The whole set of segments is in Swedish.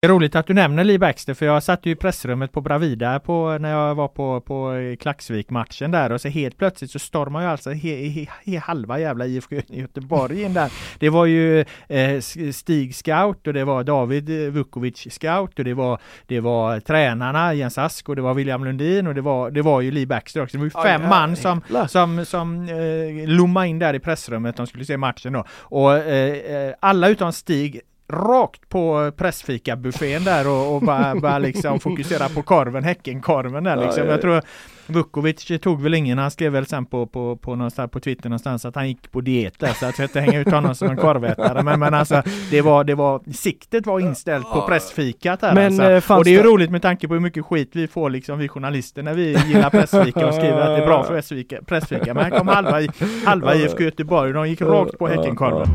Det är roligt att du nämner Lee Baxter för jag satt ju i pressrummet på Bravida på, när jag var på, på Klaxvik-matchen där och så helt plötsligt så stormar ju alltså he, he, he, halva jävla IFK Göteborg in där. Det var ju eh, Stig Scout och det var David Vukovic Scout och det var, det var tränarna Jens Ask och det var William Lundin och det var, det var ju Lee Baxter också. Det var ju fem Oj, man som, som, som eh, lommade in där i pressrummet. De skulle se matchen då. Och eh, alla utom Stig rakt på pressfikabuffén där och, och bara, bara liksom fokusera på korven, Häckenkorven där liksom. Ja, ja, Jag tror Vukovic tog väl ingen, han skrev väl sen på, på, på, någonstans, på Twitter någonstans att han gick på diet där, så att jag inte hänga ut honom som en korvätare. Men, men alltså, det var, det var, siktet var inställt på pressfikat här Men, alltså. eh, Och det är ju det- roligt med tanke på hur mycket skit vi får liksom, vi journalister när vi gillar pressfika och skriver att det är bra för pressfika. pressfika. Men här kom halva, halva IFK Göteborg, de gick rakt på Häckenkorven.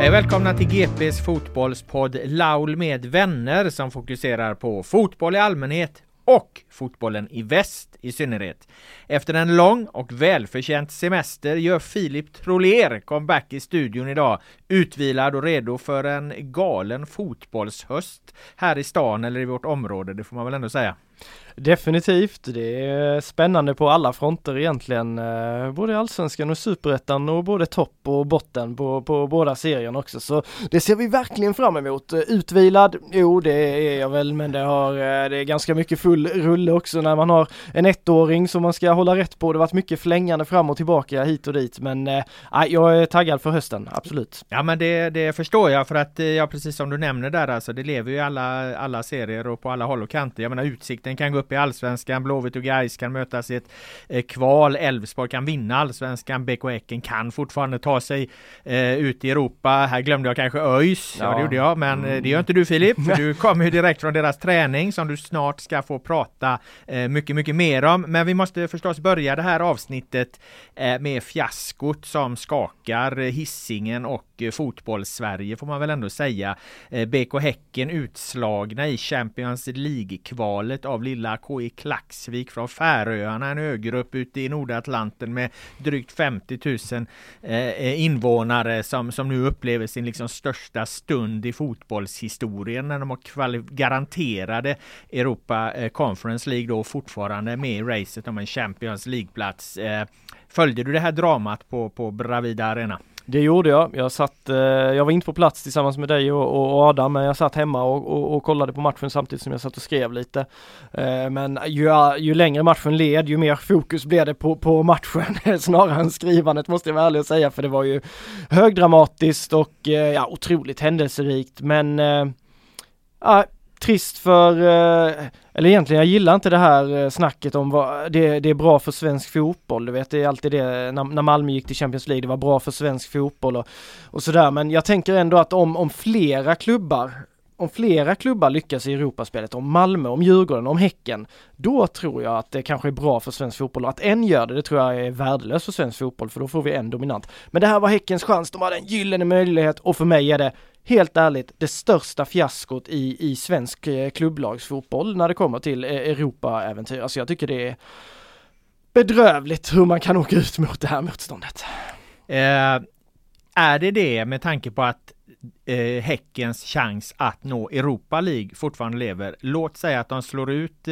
Hej välkomna till GPs fotbollspodd Laul med vänner som fokuserar på fotboll i allmänhet och fotbollen i väst i synnerhet. Efter en lång och välförtjänt semester gör Filip Trollér comeback i studion idag, utvilad och redo för en galen fotbollshöst här i stan eller i vårt område, det får man väl ändå säga. Definitivt, det är spännande på alla fronter egentligen. Eh, både i allsvenskan och superettan och både topp och botten på, på båda serierna också. Så det ser vi verkligen fram emot. Eh, utvilad, jo det är jag väl men det, har, eh, det är ganska mycket full rulle också när man har en ettåring som man ska hålla rätt på. Det har varit mycket flängande fram och tillbaka hit och dit men eh, jag är taggad för hösten, absolut. Ja men det, det förstår jag för att eh, ja precis som du nämner där alltså det lever ju i alla, alla serier och på alla håll och kanter. Jag menar Utsikten kan gå upp i Allsvenskan, Blåvitt och Gais kan mötas i ett eh, kval, Elfsborg kan vinna Allsvenskan, BK Häcken kan fortfarande ta sig eh, ut i Europa. Här glömde jag kanske ÖIS, ja, Ja. det gjorde jag men eh, det gör inte du Filip, för du kommer ju direkt från deras träning som du snart ska få prata eh, mycket, mycket mer om. Men vi måste förstås börja det här avsnittet eh, med fiaskot som skakar hissingen Hisingen och eh, fotbolls-Sverige får man väl ändå säga. Eh, BK Häcken utslagna i Champions League-kvalet av lilla KI Klaxvik från Färöarna, en ögrupp ute i Nordatlanten med drygt 50 000 eh, eh, invånare som, som nu upplever sin liksom största stund i fotbollshistorien när de har garanterade Europa eh, Conference Conference League då fortfarande med i racet om en Champions League-plats. Eh, följde du det här dramat på, på Bravida Arena? Det gjorde jag. Jag satt, eh, jag var inte på plats tillsammans med dig och, och Adam men jag satt hemma och, och, och kollade på matchen samtidigt som jag satt och skrev lite. Eh, men ju, ju längre matchen led ju mer fokus blev det på, på matchen snarare än skrivandet måste jag vara ärlig och säga för det var ju högdramatiskt och ja, otroligt händelserikt men ja, trist för, eller egentligen jag gillar inte det här eh, snacket om vad det, det är bra för svensk fotboll. Du vet det är alltid det när, när Malmö gick till Champions League, det var bra för svensk fotboll och, och sådär. Men jag tänker ändå att om, om flera klubbar om flera klubbar lyckas i Europaspelet, om Malmö, om Djurgården, om Häcken, då tror jag att det kanske är bra för svensk fotboll. Och att en gör det, det tror jag är värdelöst för svensk fotboll, för då får vi en dominant. Men det här var Häckens chans, de hade en gyllene möjlighet och för mig är det helt ärligt det största fiaskot i, i svensk eh, klubblagsfotboll när det kommer till eh, Europa-äventyr. Alltså jag tycker det är bedrövligt hur man kan åka ut mot det här motståndet. Eh, är det det med tanke på att eh, Häckens chans att nå Europa League fortfarande lever. Låt säga att de slår ut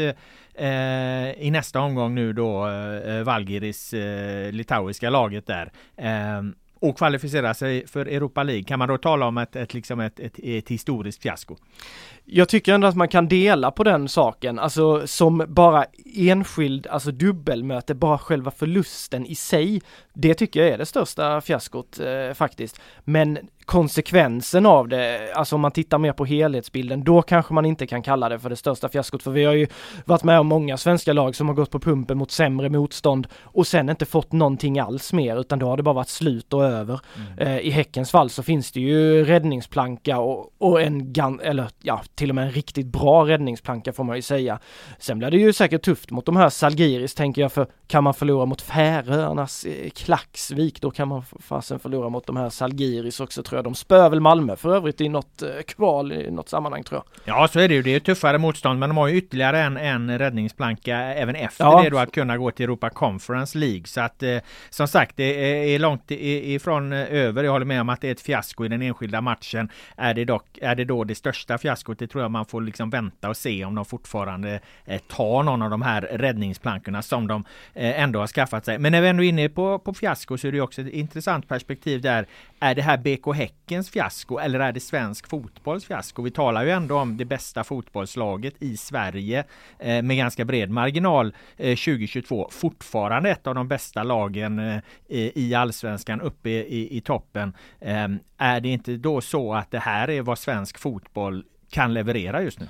eh, i nästa omgång nu då eh, eh, Valgiris eh, litauiska laget där. Eh, och kvalificera sig för Europa League. Kan man då tala om ett, ett, liksom ett, ett, ett historiskt fiasko? Jag tycker ändå att man kan dela på den saken, alltså som bara enskild, alltså dubbelmöte, bara själva förlusten i sig. Det tycker jag är det största fiaskot eh, faktiskt. Men konsekvensen av det, alltså om man tittar mer på helhetsbilden, då kanske man inte kan kalla det för det största fiaskot. För vi har ju varit med om många svenska lag som har gått på pumpen mot sämre motstånd och sen inte fått någonting alls mer, utan då har det bara varit slut och över. Mm. Eh, I Häckens fall så finns det ju räddningsplanka och, och en, gan eller ja, till och med en riktigt bra räddningsplanka får man ju säga. Sen blir det ju säkert tufft mot de här Salgiris tänker jag, för kan man förlora mot Färöarnas eh, Klaxvik, då kan man fasen förlora mot de här Salgiris också tror jag. De spöar väl Malmö för övrigt i något eh, kval i något sammanhang tror jag. Ja så är det ju. Det är tuffare motstånd men de har ju ytterligare en, en räddningsplanka även efter ja. det då att kunna gå till Europa Conference League. Så att eh, som sagt det är långt ifrån eh, över. Jag håller med om att det är ett fiasko i den enskilda matchen. Är det dock, är det då det största fiaskot? Det tror jag man får liksom vänta och se om de fortfarande eh, tar någon av de här räddningsplankorna som de eh, ändå har skaffat sig. Men när vi ändå är inne på, på fiasko så är det också ett intressant perspektiv där. Är det här BK Häckens fiasko eller är det svensk fotbolls fiasko? Vi talar ju ändå om det bästa fotbollslaget i Sverige eh, med ganska bred marginal eh, 2022. Fortfarande ett av de bästa lagen eh, i allsvenskan uppe i, i toppen. Ehm, är det inte då så att det här är vad svensk fotboll kan leverera just nu.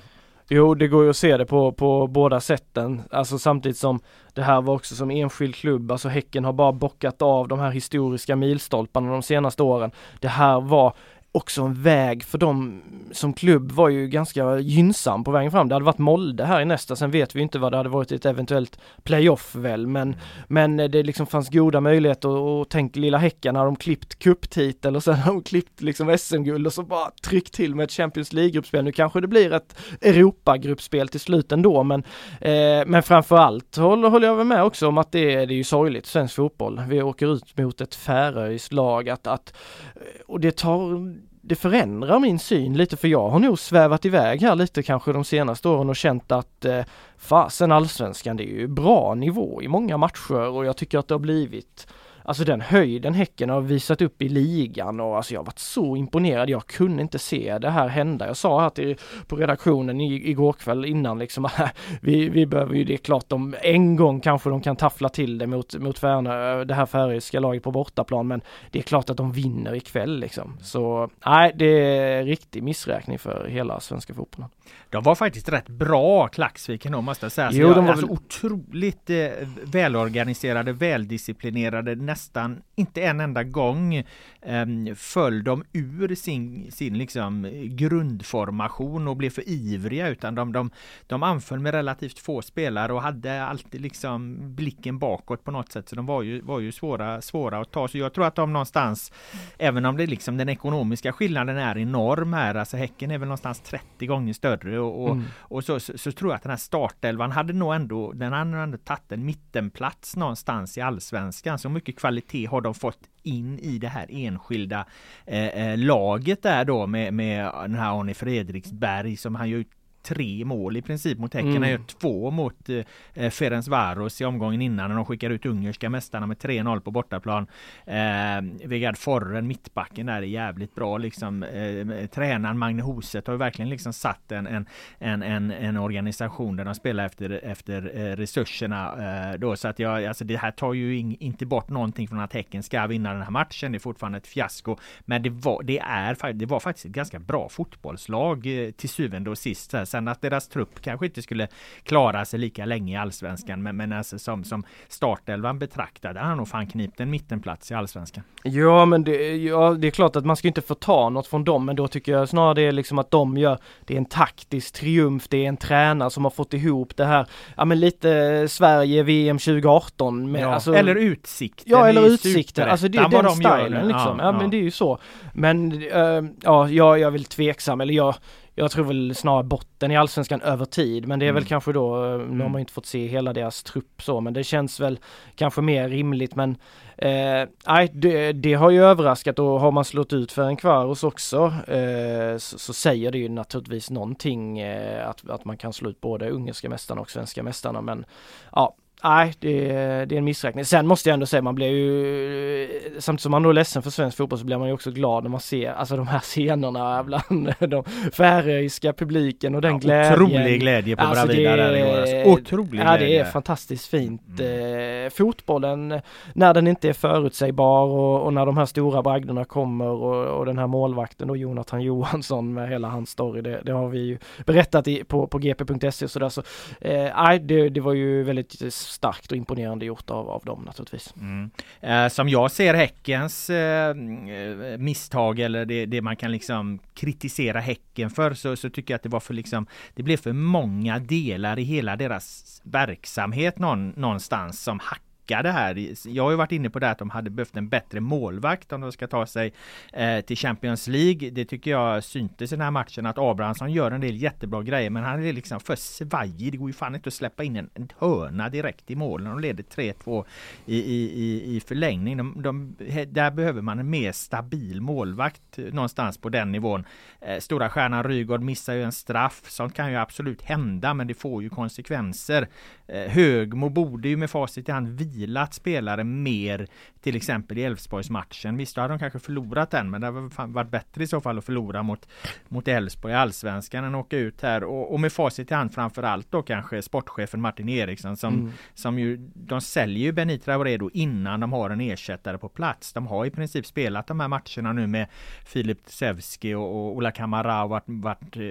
Jo, det går ju att se det på, på båda sätten. Alltså samtidigt som det här var också som enskild klubb, alltså Häcken har bara bockat av de här historiska milstolparna de senaste åren. Det här var också en väg för dem som klubb var ju ganska gynnsam på vägen fram. Det hade varit Molde här i nästa, sen vet vi inte vad det hade varit ett eventuellt playoff väl, men, men det liksom fanns goda möjligheter och, och tänk lilla Häcken har de klippt kupptitel och sen har de klippt liksom SM-guld och så bara tryckt till med ett Champions League-gruppspel. Nu kanske det blir ett Europa-gruppspel till slut ändå, men, eh, men framförallt håller, håller jag med också om att det, det är ju sorgligt, svensk fotboll. Vi åker ut mot ett Färöiskt lag att, att, och det tar det förändrar min syn lite för jag har nog svävat iväg här lite kanske de senaste åren och känt att eh, fasen allsvenskan det är ju bra nivå i många matcher och jag tycker att det har blivit Alltså den höjden Häcken har visat upp i ligan och alltså jag har varit så imponerad. Jag kunde inte se det här hända. Jag sa här till, på redaktionen i, igår kväll innan liksom vi, vi behöver ju det är klart de en gång kanske de kan taffla till det mot, mot Färnö, det här färöiska laget på bortaplan men det är klart att de vinner ikväll liksom. Så nej, det är riktig missräkning för hela svenska fotbollen. De var faktiskt rätt bra Klaxviken då måste jag säga. jo, de var alltså väl... otroligt eh, välorganiserade, väldisciplinerade, nästan inte en enda gång eh, föll de ur sin, sin liksom grundformation och blev för ivriga utan de, de, de anföll med relativt få spelare och hade alltid liksom blicken bakåt på något sätt. Så de var ju, var ju svåra, svåra att ta. Så jag tror att de någonstans, även om det liksom den ekonomiska skillnaden är enorm här, alltså Häcken är väl någonstans 30 gånger större och, och, mm. och så, så, så, tror jag att den här startelvan hade nog ändå, den hade ändå tagit en mittenplats någonstans i allsvenskan. Så mycket kvalitet har de fått in i det här enskilda eh, eh, laget där då med, med den här Arne Fredriksberg som han ju tre mål i princip mot Häcken. Mm. Han gör två mot eh, Ferenc Varos i omgången innan när de skickar ut ungerska mästarna med 3-0 på bortaplan. Eh, Vegard Forren, mittbacken där är jävligt bra liksom. Eh, tränaren Magne Hoset har ju verkligen liksom satt en, en, en, en, en organisation där de spelar efter, efter eh, resurserna eh, då. Så att jag, alltså det här tar ju in, inte bort någonting från att Häcken ska vinna den här matchen. Det är fortfarande ett fiasko. Men det var, det är, det var faktiskt ett ganska bra fotbollslag eh, till syvende och sist. Så Sen att deras trupp kanske inte skulle klara sig lika länge i Allsvenskan. Men, men alltså som, som startelvan betraktad, han nog fan knipt en mittenplats i Allsvenskan. Ja men det, ja, det är klart att man ska inte få ta något från dem men då tycker jag snarare det är liksom att de gör, det är en taktisk triumf, det är en tränare som har fått ihop det här, ja men lite Sverige VM 2018 med, ja, alltså, eller Utsikten Ja eller Utsikten, alltså det är den de stilen gör, liksom, ja, ja, men det är ju så. Men äh, ja, jag, jag är väl tveksam, eller jag jag tror väl snarare botten i Allsvenskan över tid men det är mm. väl kanske då, nu har man mm. inte fått se hela deras trupp så men det känns väl kanske mer rimligt men eh, nej det, det, har ju överraskat och har man slått ut för en Kvaros också eh, så, så, säger det ju naturligtvis någonting eh, att, att man kan slå ut både ungerska mästarna och svenska mästarna men ja Nej, det, det, är en missräkning. Sen måste jag ändå säga, man blir ju, samtidigt som man då är ledsen för svensk fotboll så blir man ju också glad när man ser, alltså de här scenerna bland de färöiska publiken och den ja, glädjen. Otrolig glädje på alltså Bravida där igår. Otrolig Ja, det är fantastiskt fint. Mm. Eh, fotbollen, när den inte är förutsägbar och, och när de här stora bragderna kommer och, och, den här målvakten och Jonathan Johansson med hela hans story, det, det har vi ju berättat i, på, på gp.se och sådär så, eh, det, det var ju väldigt starkt och imponerande gjort av, av dem naturligtvis. Mm. Eh, som jag ser Häckens eh, eh, misstag eller det, det, man kan liksom kritisera Häcken för så, så tycker jag att det var för liksom Det blev för många delar i hela deras verksamhet någon, någonstans som hack det här. Jag har ju varit inne på det att de hade behövt en bättre målvakt om de ska ta sig eh, till Champions League. Det tycker jag syntes i den här matchen att Abrahamsson gör en del jättebra grejer men han är liksom för svajig. Det går ju fan inte att släppa in en, en hörna direkt i mål när de leder 3-2 i, i, i, förlängning. De, de, där behöver man en mer stabil målvakt någonstans på den nivån. Eh, stora stjärnan Rygaard missar ju en straff. Sånt kan ju absolut hända men det får ju konsekvenser. Eh, Högmo borde ju med facit i hand vilat spelare mer till exempel i Elfsborgsmatchen. Visst, då hade de kanske förlorat den, men det hade varit bättre i så fall att förlora mot mot Elfsborg i Allsvenskan än att åka ut här och, och med facit i hand framförallt då kanske sportchefen Martin Eriksson som, mm. som ju de säljer ju Benit Traoré då innan de har en ersättare på plats. De har i princip spelat de här matcherna nu med Filip Sevski och, och Ola Kamara och varit, varit eh,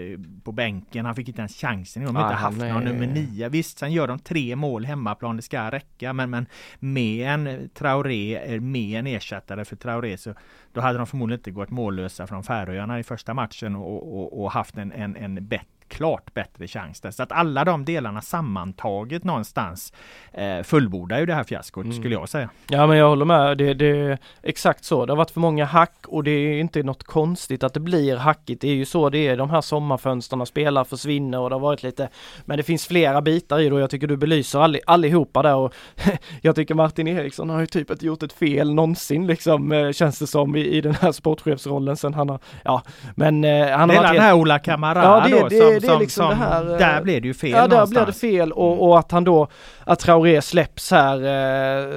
på bänken. Han fick inte ens chansen. De har ah, inte haft någon nummer nio. Visst, sen gör de tre mål hemmaplan. Det ska räcka, men, men med en Traoré med en ersättare för Traoré så då hade de förmodligen inte gått mållösa från Färöarna i första matchen och, och, och haft en, en, en bättre klart bättre chans där. Så att alla de delarna sammantaget någonstans eh, fullbordar ju det här fiaskot mm. skulle jag säga. Ja men jag håller med. Det, det är exakt så. Det har varit för många hack och det är inte något konstigt att det blir hackigt. Det är ju så det är. De här sommarfönsterna spelar försvinner och det har varit lite Men det finns flera bitar i det och jag tycker du belyser all, allihopa där och jag tycker Martin Eriksson har ju typ inte gjort ett fel någonsin liksom eh, känns det som i, i den här sportchefsrollen sen han har Ja men eh, han har varit den här Ola Kamara ja, det, då, det, som det, är liksom som, det här. Eh, där blev det ju fel Ja, där blev det fel och, mm. och, att han då, att Traoré släpps här,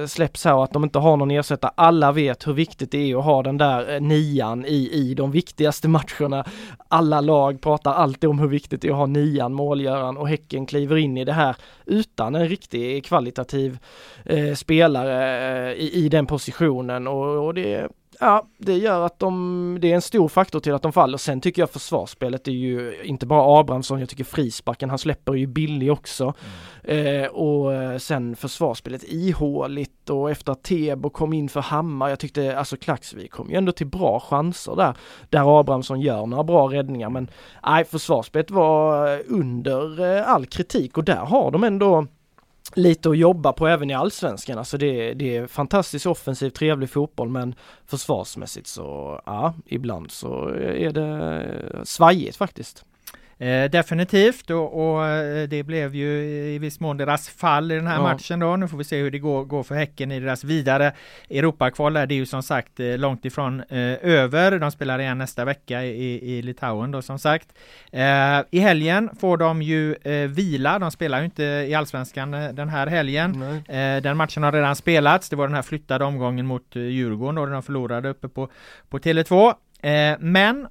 eh, släpps här och att de inte har någon ersättare. Alla vet hur viktigt det är att ha den där eh, nian i, i de viktigaste matcherna. Alla lag pratar alltid om hur viktigt det är att ha nian, målgöraren och Häcken kliver in i det här utan en riktig kvalitativ eh, spelare eh, i, i den positionen och, och det Ja, det gör att de, det är en stor faktor till att de faller. Sen tycker jag försvarsspelet är ju inte bara Abrahamsson, jag tycker frisparken han släpper ju billig också. Mm. Eh, och eh, sen försvarsspelet ihåligt och efter att Tebo kom in för Hammar, jag tyckte alltså Klaxvik kom ju ändå till bra chanser där, där Abrahamsson gör några bra räddningar men nej, försvarsspelet var under eh, all kritik och där har de ändå lite att jobba på även i allsvenskan. Alltså det, det är fantastiskt offensiv, trevlig fotboll men försvarsmässigt så ja, ibland så är det svajigt faktiskt. Eh, definitivt och, och, eh, det blev ju i viss mån deras fall i den här ja. matchen då. Nu får vi se hur det går, går för Häcken i deras vidare Europakval. Det är ju som sagt eh, långt ifrån eh, över. De spelar igen nästa vecka i, i Litauen då som sagt. Eh, I helgen får de ju eh, vila. De spelar ju inte i Allsvenskan den här helgen. den matchen har redan spelats. Det var den här flyttade omgången mot Djurgården då de förlorade uppe på, på Tele2. men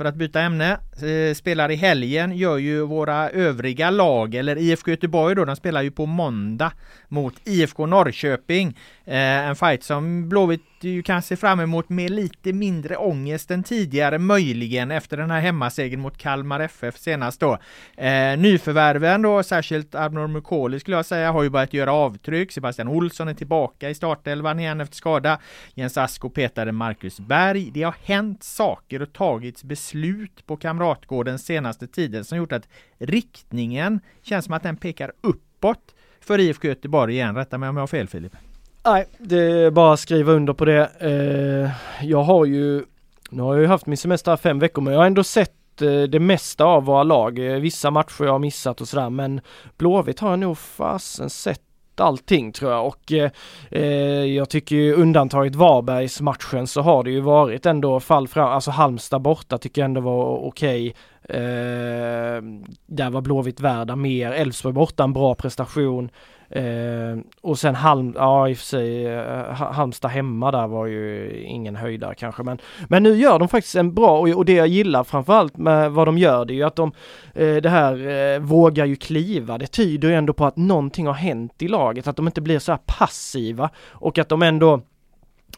för att byta ämne, eh, spelar i helgen gör ju våra övriga lag, eller IFK Göteborg då, de spelar ju på måndag mot IFK Norrköping. Eh, en fight som Blåvitt ju kanske se fram emot med lite mindre ångest än tidigare möjligen efter den här hemmasegern mot Kalmar FF senast då. Eh, nyförvärven då, särskilt Arnor Mukoli skulle jag säga, har ju börjat göra avtryck. Sebastian Olsson är tillbaka i startelvan igen efter skada. Jens Asko petade Marcus Berg. Det har hänt saker och tagits beslut på Kamratgården senaste tiden som gjort att riktningen känns som att den pekar uppåt för IFK Göteborg igen. Rätta mig om jag har fel Filip. Nej, det är bara att skriva under på det. Eh, jag har ju, nu har jag ju haft min semester här fem veckor men jag har ändå sett eh, det mesta av våra lag. Eh, vissa matcher jag har missat och sådär men Blåvitt har jag nog fasen sett allting tror jag och eh, eh jag tycker ju undantaget Varbergs matchen så har det ju varit ändå fall fram, alltså Halmstad borta tycker jag ändå var okej. Okay. Eh, där var Blåvitt värda mer, Elfsborg borta en bra prestation. Eh, och sen Halm, ja i och för sig, eh, Halmstad hemma där var ju ingen höjdare kanske men Men nu gör de faktiskt en bra och, och det jag gillar framförallt med vad de gör det är ju att de eh, Det här eh, vågar ju kliva, det tyder ju ändå på att någonting har hänt i laget, att de inte blir så här passiva och att de ändå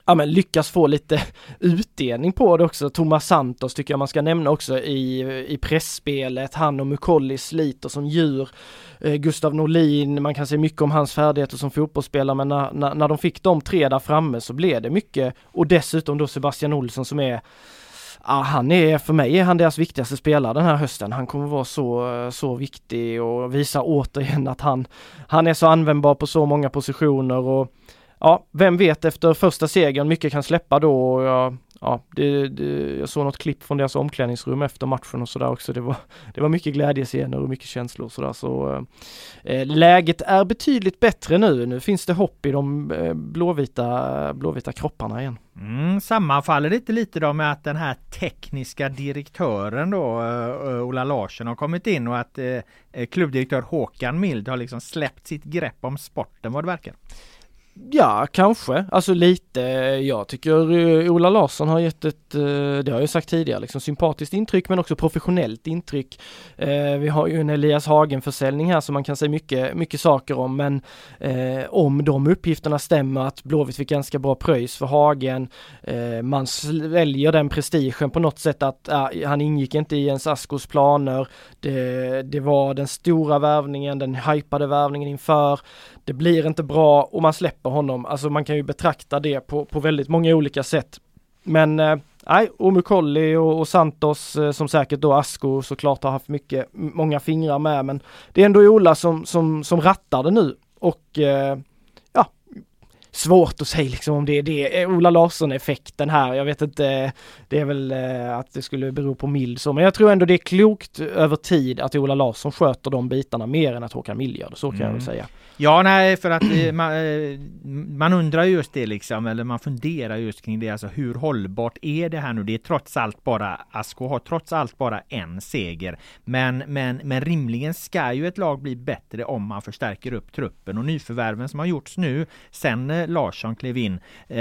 ja, men lyckas få lite utdelning på det också. Thomas Santos tycker jag man ska nämna också i, i pressspelet. Han och Mukolli sliter som djur. Eh, Gustav Norlin, man kan säga mycket om hans färdigheter som fotbollsspelare men när, när, när de fick de tre där framme så blev det mycket och dessutom då Sebastian Olsson som är Ja, han är, för mig är han deras viktigaste spelare den här hösten. Han kommer vara så, så viktig och visa återigen att han, han är så användbar på så många positioner och ja, vem vet efter första segern, mycket kan släppa då och jag, ja, det, det, jag såg något klipp från deras omklädningsrum efter matchen och sådär också. Det var, det var mycket glädjescener och mycket känslor och sådär så eh, eh läget är betydligt bättre nu. Nu finns det hopp i de eh, blåvita, blåvita kropparna igen. Mm, sammanfaller det inte lite då med att den här tekniska direktören då, eh, eh Ola Larsson har kommit in och att eh, klubbdirektör Håkan Mild har liksom släppt sitt grepp om sporten vad det verkar? Ja, kanske. Alltså lite. Jag tycker eh, Ola Larsson har gett ett, eh, det har jag sagt tidigare, liksom sympatiskt intryck men också professionellt intryck. Eh, vi har ju en Elias Hagen-försäljning här som man kan säga mycket, mycket saker om men om de uppgifterna stämmer att Blåvitt fick ganska bra pröjs för Hagen, man sväljer den prestigen på något sätt att han ingick inte i ens Askos planer. Det, det var den stora värvningen, den hypade värvningen inför. Det blir inte bra och man släpper honom. Alltså man kan ju betrakta det på, på väldigt många olika sätt. Men eh, nej, Omukolli och, och Santos eh, som säkert då Asko såklart har haft mycket, många fingrar med men det är ändå Ola som, som, som rattar det nu och eh, svårt att säga liksom om det är det, Ola Larsson-effekten här. Jag vet inte, det är väl eh, att det skulle bero på mild så, men jag tror ändå det är klokt över tid att Ola Larsson sköter de bitarna mer än att Håkan Mild gör det, så kan mm. jag väl mm. säga. Ja, nej, för att eh, man, eh, man, undrar just det liksom, eller man funderar just kring det, alltså hur hållbart är det här nu? Det är trots allt bara, Asko har trots allt bara en seger. Men, men, men rimligen ska ju ett lag bli bättre om man förstärker upp truppen och nyförvärven som har gjorts nu sen Larsson klev in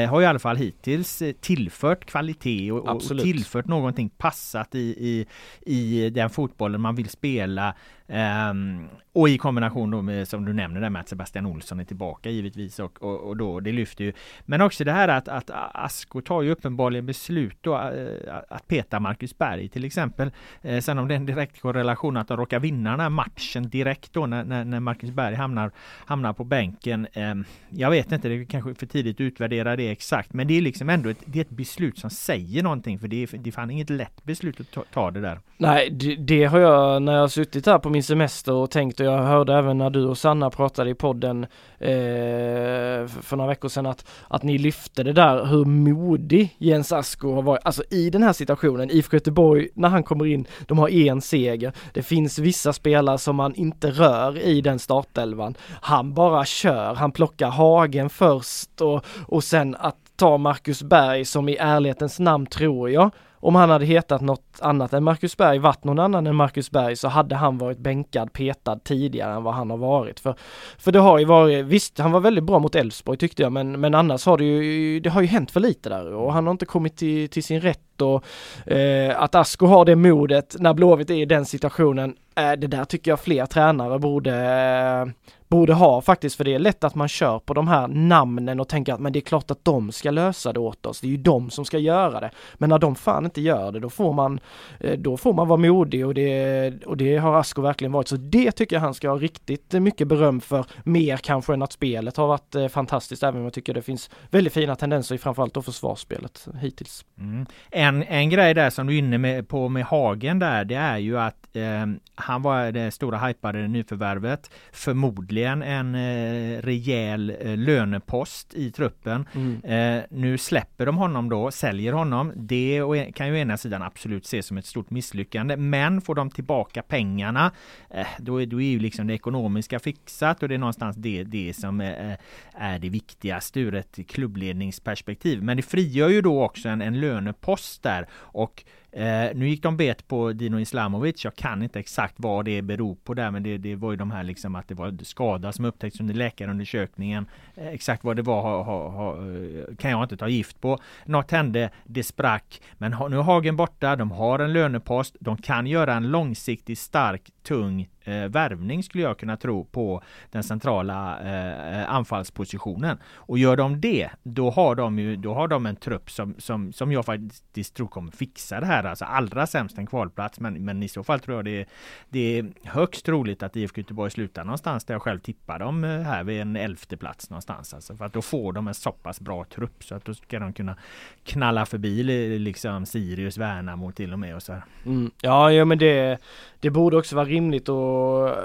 har i alla fall hittills tillfört kvalitet och, och tillfört någonting passat i, i, i den fotbollen man vill spela. Um, och i kombination då med som du nämner där med att Sebastian Olsson är tillbaka givetvis och, och, och då det lyfter ju. Men också det här att, att Asko tar ju uppenbarligen beslut då eh, att peta Marcus Berg till exempel. Eh, sen om det är en direkt korrelation att de råkar vinna den här matchen direkt då när, när, när Marcus Berg hamnar, hamnar på bänken. Eh, jag vet inte, det är kanske för tidigt att utvärdera det exakt men det är liksom ändå ett, det är ett beslut som säger någonting för det är, det är fan inget lätt beslut att ta, ta det där. Nej, det, det har jag när jag har suttit här på min semester och tänkt och jag hörde även när du och Sanna pratade i podden eh, för några veckor sedan att, att ni lyfte det där hur modig Jens Asko har varit, alltså i den här situationen, IFK Göteborg när han kommer in, de har en seger. Det finns vissa spelare som man inte rör i den startelvan. Han bara kör, han plockar Hagen först och, och sen att ta Marcus Berg som i ärlighetens namn tror jag om han hade hetat något annat än Marcus Berg, varit någon annan än Marcus Berg så hade han varit bänkad, petad tidigare än vad han har varit. För, för det har ju varit, visst han var väldigt bra mot Elfsborg tyckte jag men, men annars har det ju, det har ju hänt för lite där och han har inte kommit till, till sin rätt och eh, att Asko har det modet när Blåvitt är i den situationen, eh, det där tycker jag fler tränare borde, eh, borde ha faktiskt, för det är lätt att man kör på de här namnen och tänker att men det är klart att de ska lösa det åt oss. Det är ju de som ska göra det. Men när de fan inte gör det, då får man, eh, då får man vara modig och det, och det har Asko verkligen varit. Så det tycker jag han ska ha riktigt mycket beröm för, mer kanske än att spelet har varit eh, fantastiskt, även om jag tycker det finns väldigt fina tendenser i framförallt då försvarsspelet hittills. Mm. En, en grej där som du är inne med, på med Hagen där, det är ju att eh, han var det stora hypade nyförvärvet. Förmodligen en eh, rejäl eh, lönepost i truppen. Mm. Eh, nu släpper de honom då, säljer honom. Det kan ju ena sidan absolut ses som ett stort misslyckande. Men får de tillbaka pengarna, eh, då, är, då är ju liksom det ekonomiska fixat och det är någonstans det, det som är, är det viktigaste ur ett klubbledningsperspektiv. Men det frigör ju då också en, en lönepost där och Eh, nu gick de bet på Dino Islamovic. Jag kan inte exakt vad det beror på där, men det, det var ju de här liksom att det var skada som upptäckts under läkarundersökningen. Eh, exakt vad det var ha, ha, ha, eh, kan jag inte ta gift på. Något hände, det sprack. Men nu är Hagen borta, de har en lönepost, de kan göra en långsiktig stark tung eh, värvning skulle jag kunna tro på den centrala eh, anfallspositionen. Och gör de det, då har de ju då har de en trupp som, som, som jag faktiskt tror kommer fixa det här. Alltså allra sämst en kvalplats, men, men i så fall tror jag det, det är högst troligt att IFK Göteborg slutar någonstans där jag själv tippar dem eh, här vid en elfte plats någonstans. Alltså för att då får de en så pass bra trupp så att då ska de kunna knalla förbi liksom Sirius, Värnamo till och med och så här. Mm. Ja, ja, men det, det borde också vara rimligt och eh,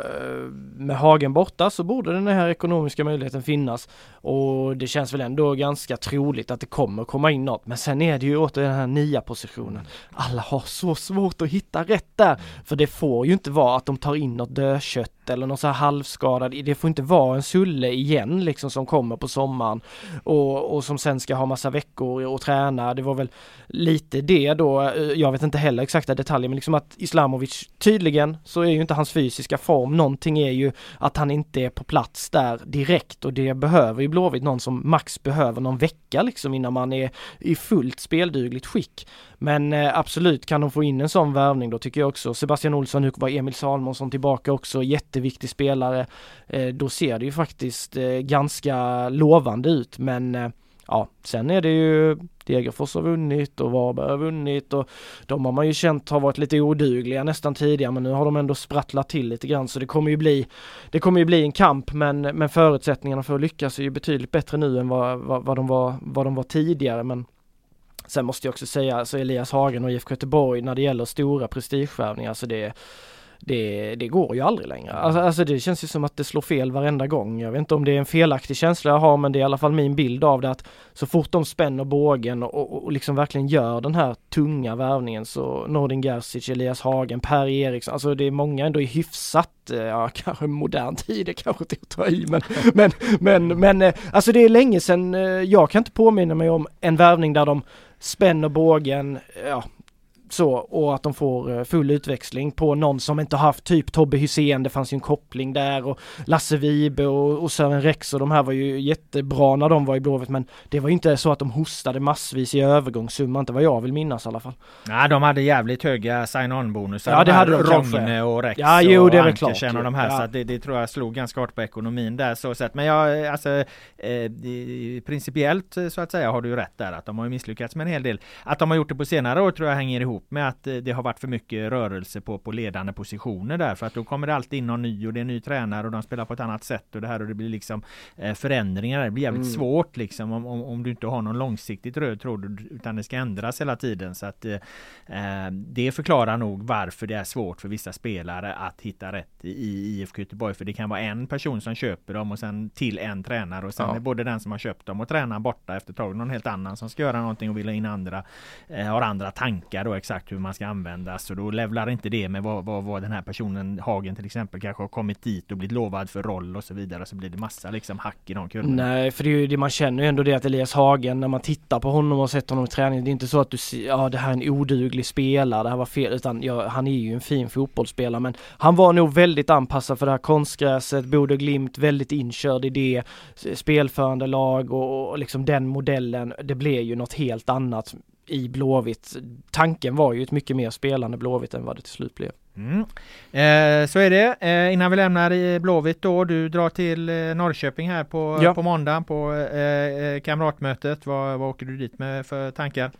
med Hagen borta så borde den här ekonomiska möjligheten finnas och det känns väl ändå ganska troligt att det kommer komma in något. Men sen är det ju åter den här nia positionen. Alla har så svårt att hitta rätt där, för det får ju inte vara att de tar in något dödkött eller någon så här halvskadad. Det får inte vara en Sulle igen liksom som kommer på sommaren och, och som sen ska ha massa veckor och träna. Det var väl lite det då. Eh, jag vet inte heller exakta detaljer, men liksom att Islamovic tydligen så är ju inte hans fysiska form. Någonting är ju att han inte är på plats där direkt och det behöver ju Blåvitt någon som max behöver någon vecka liksom innan man är i fullt speldugligt skick. Men eh, absolut kan de få in en sån värvning då tycker jag också. Sebastian Olsson, nu var Emil Salmonsson tillbaka också, jätteviktig spelare. Eh, då ser det ju faktiskt eh, ganska lovande ut men eh, ja, sen är det ju Degerfors har vunnit och Varberg har vunnit och de har man ju känt har varit lite odugliga nästan tidigare men nu har de ändå sprattlat till lite grann så det kommer ju bli Det kommer ju bli en kamp men, men förutsättningarna för att lyckas är ju betydligt bättre nu än vad, vad, vad, de, var, vad de var tidigare men Sen måste jag också säga, alltså Elias Hagen och IFK Göteborg när det gäller stora prestigevärvningar, alltså det det, det går ju aldrig längre. Alltså, alltså, det känns ju som att det slår fel varenda gång. Jag vet inte om det är en felaktig känsla jag har men det är i alla fall min bild av det att så fort de spänner bågen och, och, liksom verkligen gör den här tunga värvningen så Nordin Gerzic, Elias Hagen, Per Eriksson, alltså det är många ändå i hyfsat eh, ja kanske modern tid, det kanske inte att ta i men, men, men, men eh, alltså det är länge sedan, eh, jag kan inte påminna mig om en värvning där de spänner bågen, ja så och att de får eh, full utväxling på någon som inte haft typ Tobbe Hysén, det fanns ju en koppling där och Lasse Vibe och, och Sören Rex och de här var ju jättebra när de var i Blåvitt men det var ju inte så att de hostade massvis i övergångssumma, inte vad jag vill minnas i alla fall. Nej, de hade jävligt höga sign-on bonusar. Ja, det hade de Rogne och Rex ja, jo, det är klart, och de här ja. så att det, det, tror jag slog ganska hårt på ekonomin där så sett. Men jag, alltså eh, principiellt så att säga har du ju rätt där att de har misslyckats med en hel del. Att de har gjort det på senare år tror jag hänger ihop ihop med att eh, det har varit för mycket rörelse på, på ledande positioner där för att då kommer det alltid in någon ny och det är en ny tränare och de spelar på ett annat sätt och det här och det blir liksom eh, förändringar. Det blir jävligt mm. svårt liksom om, om, om, du inte har någon långsiktigt röd tråd utan det ska ändras hela tiden så att eh, eh det förklarar nog varför det är svårt för vissa spelare att hitta rätt i, i IFK Göteborg för det kan vara en person som köper dem och sen till en tränare och sen ja. är både den som har köpt dem och tränaren borta efter ett tag någon helt annan som ska göra någonting och vill ha in andra eh, har andra tankar då exakt hur man ska användas och då levlar inte det med vad, vad, vad den här personen, Hagen till exempel, kanske har kommit dit och blivit lovad för roll och så vidare. Så blir det massa liksom hack i de kurvorna. Nej, för det är ju det man känner ju ändå det att Elias Hagen, när man tittar på honom och sett honom i träning, det är inte så att du ser, ja det här är en oduglig spelare, det här var fel, utan ja, han är ju en fin fotbollsspelare, men han var nog väldigt anpassad för det här konstgräset, Bode Glimt, väldigt inkörd i det, spelförande lag och, och liksom den modellen, det blev ju något helt annat i Blåvitt. Tanken var ju ett mycket mer spelande Blåvitt än vad det till slut blev. Mm. Eh, så är det. Eh, innan vi lämnar i Blåvitt då, du drar till eh, Norrköping här på, ja. på måndag på eh, eh, kamratmötet. Vad, vad åker du dit med för tankar?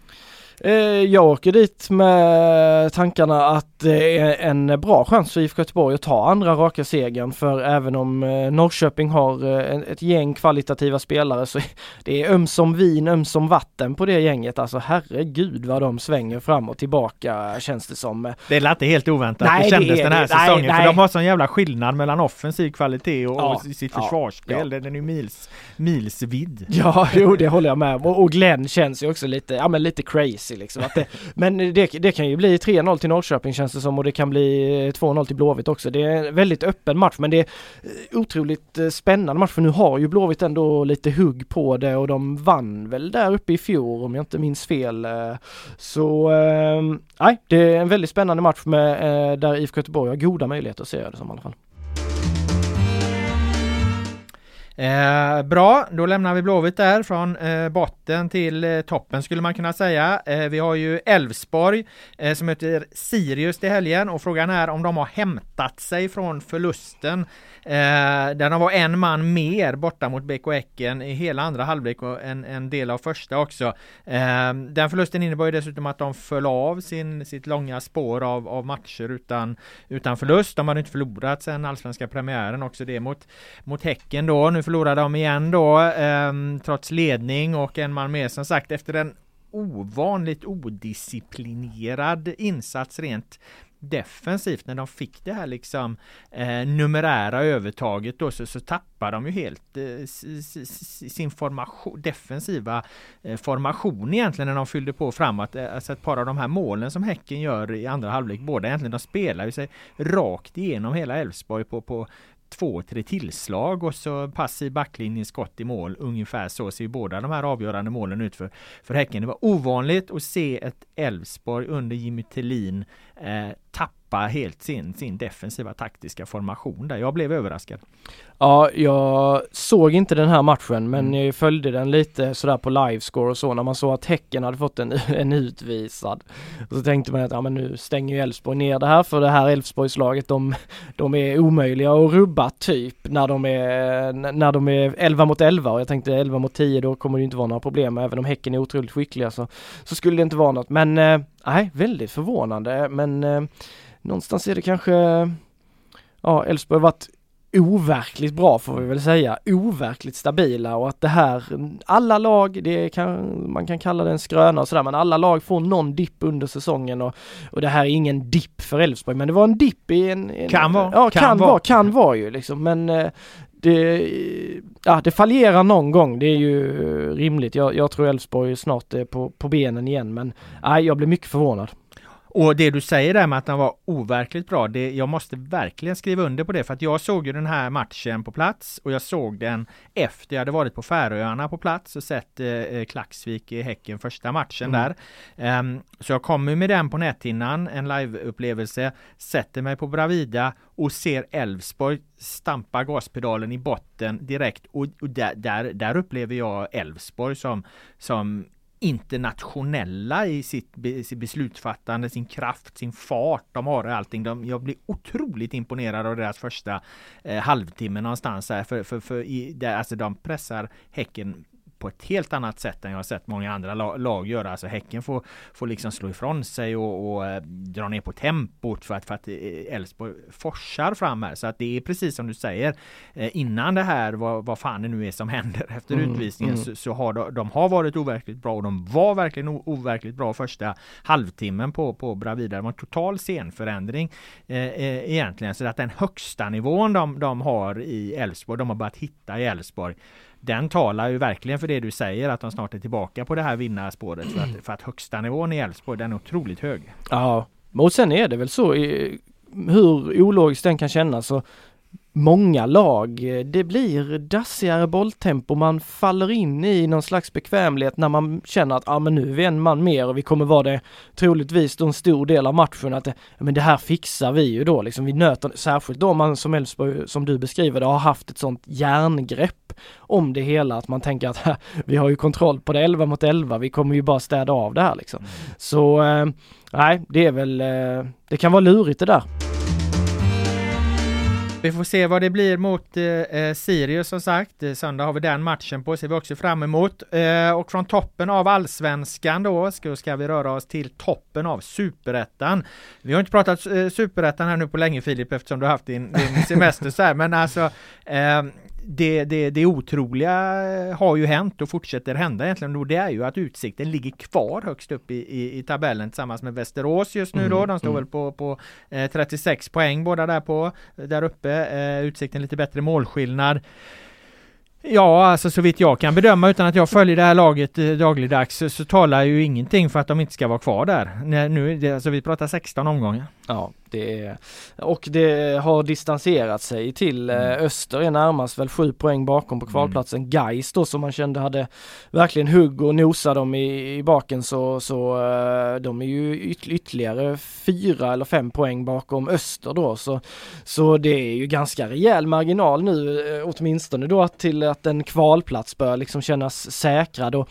Eh, jag åker dit med tankarna att det är en bra chans för IFK Göteborg att ta andra raka segern för även om eh, Norrköping har eh, ett gäng kvalitativa spelare så det är ömsom vin, ömsom vatten på det gänget. Alltså herregud vad de svänger fram och tillbaka känns det som. Det lät inte helt oväntat. Nej, det kändes det den här det, säsongen nej, nej. för de har sån jävla skillnad mellan offensiv kvalitet och, ja, och sitt ja, försvarsspel. Ja. Den är ju mils, milsvid. Ja, jo det håller jag med om. Och, och Glenn känns ju också lite, ja men lite crazy liksom. Att det, men det, det kan ju bli 3-0 till Norrköping känns det som och det kan bli eh, 2-0 till Blåvitt också. Det är en väldigt öppen match men det är eh, otroligt eh, spännande match för nu har ju Blåvitt ändå lite hugg på det och de vann väl där uppe i fjol om jag inte minns fel. Så nej, det är en väldigt spännande match med, där IFK Göteborg har goda möjligheter att se det som i alla fall. Eh, bra, då lämnar vi Blåvitt där från eh, botten till eh, toppen skulle man kunna säga. Eh, vi har ju Elfsborg eh, som möter Sirius till helgen och frågan är om de har hämtat sig från förlusten Eh, där de var en man mer borta mot BK Häcken i hela andra halvlek och en, en del av första också. Eh, den förlusten innebar ju dessutom att de föll av sin, sitt långa spår av, av matcher utan, utan förlust. De hade inte förlorat sedan allsvenska premiären också det mot, mot Häcken då. Nu förlorade de igen då eh, trots ledning och en man mer som sagt efter en ovanligt odisciplinerad insats rent defensivt när de fick det här liksom eh, numerära övertaget då så, så tappar de ju helt eh, sin formation, defensiva eh, formation egentligen när de fyllde på framåt. Eh, alltså ett par av de här målen som Häcken gör i andra halvlek, båda egentligen, de spelar ju sig rakt igenom hela Elfsborg på, på två, tre tillslag och så passiv backlinje, skott i mål. Ungefär så ser båda de här avgörande målen ut för, för Häcken. Det var ovanligt att se ett Elfsborg under Jimmy Tillin eh, tappa helt sin, sin defensiva taktiska formation där. Jag blev överraskad. Ja, jag såg inte den här matchen men mm. jag följde den lite sådär på livescore och så när man såg att Häcken hade fått en, en utvisad. Och så tänkte man att ja men nu stänger ju Elfsborg ner det här för det här Elfsborgslaget de, de är omöjliga att rubba typ när de är, när de är 11 mot 11 och jag tänkte 11 mot 10 då kommer det inte vara några problem även om Häcken är otroligt skickliga så, så skulle det inte vara något men eh, nej väldigt förvånande men eh, någonstans är det kanske ja Elfsborg varit overkligt bra får vi väl säga, overkligt stabila och att det här, alla lag, det kan, man kan kalla det en skröna och sådär, men alla lag får någon dipp under säsongen och, och det här är ingen dipp för Elfsborg, men det var en dipp i en, en Kan vara. Ja, kan, kan vara, kan vara ju liksom, men eh, det, ja, det fallerar någon gång, det är ju eh, rimligt. Jag, jag tror Elfsborg snart är på, på benen igen, men nej, jag blir mycket förvånad. Och det du säger där med att den var overkligt bra, det, jag måste verkligen skriva under på det för att jag såg ju den här matchen på plats och jag såg den efter jag hade varit på Färöarna på plats och sett eh, eh Klaxvik i Häcken första matchen mm. där. Um, så jag kommer med den på näthinnan, en liveupplevelse, sätter mig på Bravida och ser Elfsborg stampa gaspedalen i botten direkt och, och där, där, där upplever jag Elfsborg som, som internationella i sitt, beslutsfattande, sin kraft, sin fart de har allting. De, jag blir otroligt imponerad av deras första eh, halvtimme någonstans här för, för, för i, där, alltså de pressar Häcken på ett helt annat sätt än jag har sett många andra lag göra. Alltså Häcken får, får liksom slå ifrån sig och, och äh, dra ner på tempot för att, för att eh, Elfsborg forsar fram här. Så att det är precis som du säger. Eh, innan det här, vad, vad fan det nu är som händer efter mm, utvisningen, mm. Så, så, har de, de, har varit overkligt bra och de var verkligen overkligt bra första halvtimmen på, på Bravida. Det var en total scenförändring eh, eh, egentligen. Så att den högsta nivån de, de har i Elfsborg, de har börjat hitta i Elfsborg den talar ju verkligen för det du säger att de snart är tillbaka på det här vinnarspåret för att, för att högsta nivån i Elfsborg den är otroligt hög. Ja, och sen är det väl så hur ologiskt den kan kännas så många lag. Det blir dassigare bolltempo, man faller in i någon slags bekvämlighet när man känner att ah, men nu är vi en man mer och vi kommer vara det troligtvis en stor del av matchen att men det här fixar vi ju då liksom. Vi nöter, särskilt då man som Elfsborg, som du beskriver det, har haft ett sånt järngrepp om det hela att man tänker att vi har ju kontroll på det 11 mot 11, vi kommer ju bara städa av det här liksom. Mm. Så eh, nej, det är väl, eh, det kan vara lurigt det där. Vi får se vad det blir mot eh, eh Sirius som sagt. Eh, söndag har vi den matchen på, ser vi också fram emot. Eh, och från toppen av allsvenskan då ska, ska vi röra oss till toppen av superettan. Vi har inte pratat eh, superettan här nu på länge Filip eftersom du har haft din, din semester så här, men alltså eh, det, det, det otroliga har ju hänt och fortsätter hända egentligen och det är ju att Utsikten ligger kvar högst upp i, i, i tabellen tillsammans med Västerås just nu då. Mm, De står mm. väl på, på eh, 36 poäng båda där på där uppe. Eh, Utsikten lite bättre målskillnad. Ja, alltså så vitt jag kan bedöma utan att jag följer det här laget eh, dagligdags så, så talar ju ingenting för att de inte ska vara kvar där. Nu, det, alltså vi pratar 16 omgångar. Ja, det och det har distanserat sig till eh, mm. Öster är närmast väl sju poäng bakom på kvalplatsen. Mm. Gais då som man kände hade verkligen hugg och nosa dem i, i baken så, så uh, de är ju yt ytterligare fyra eller fem poäng bakom Öster då så, så det är ju ganska rejäl marginal nu åtminstone då till att en kvalplats bör liksom kännas säkrad och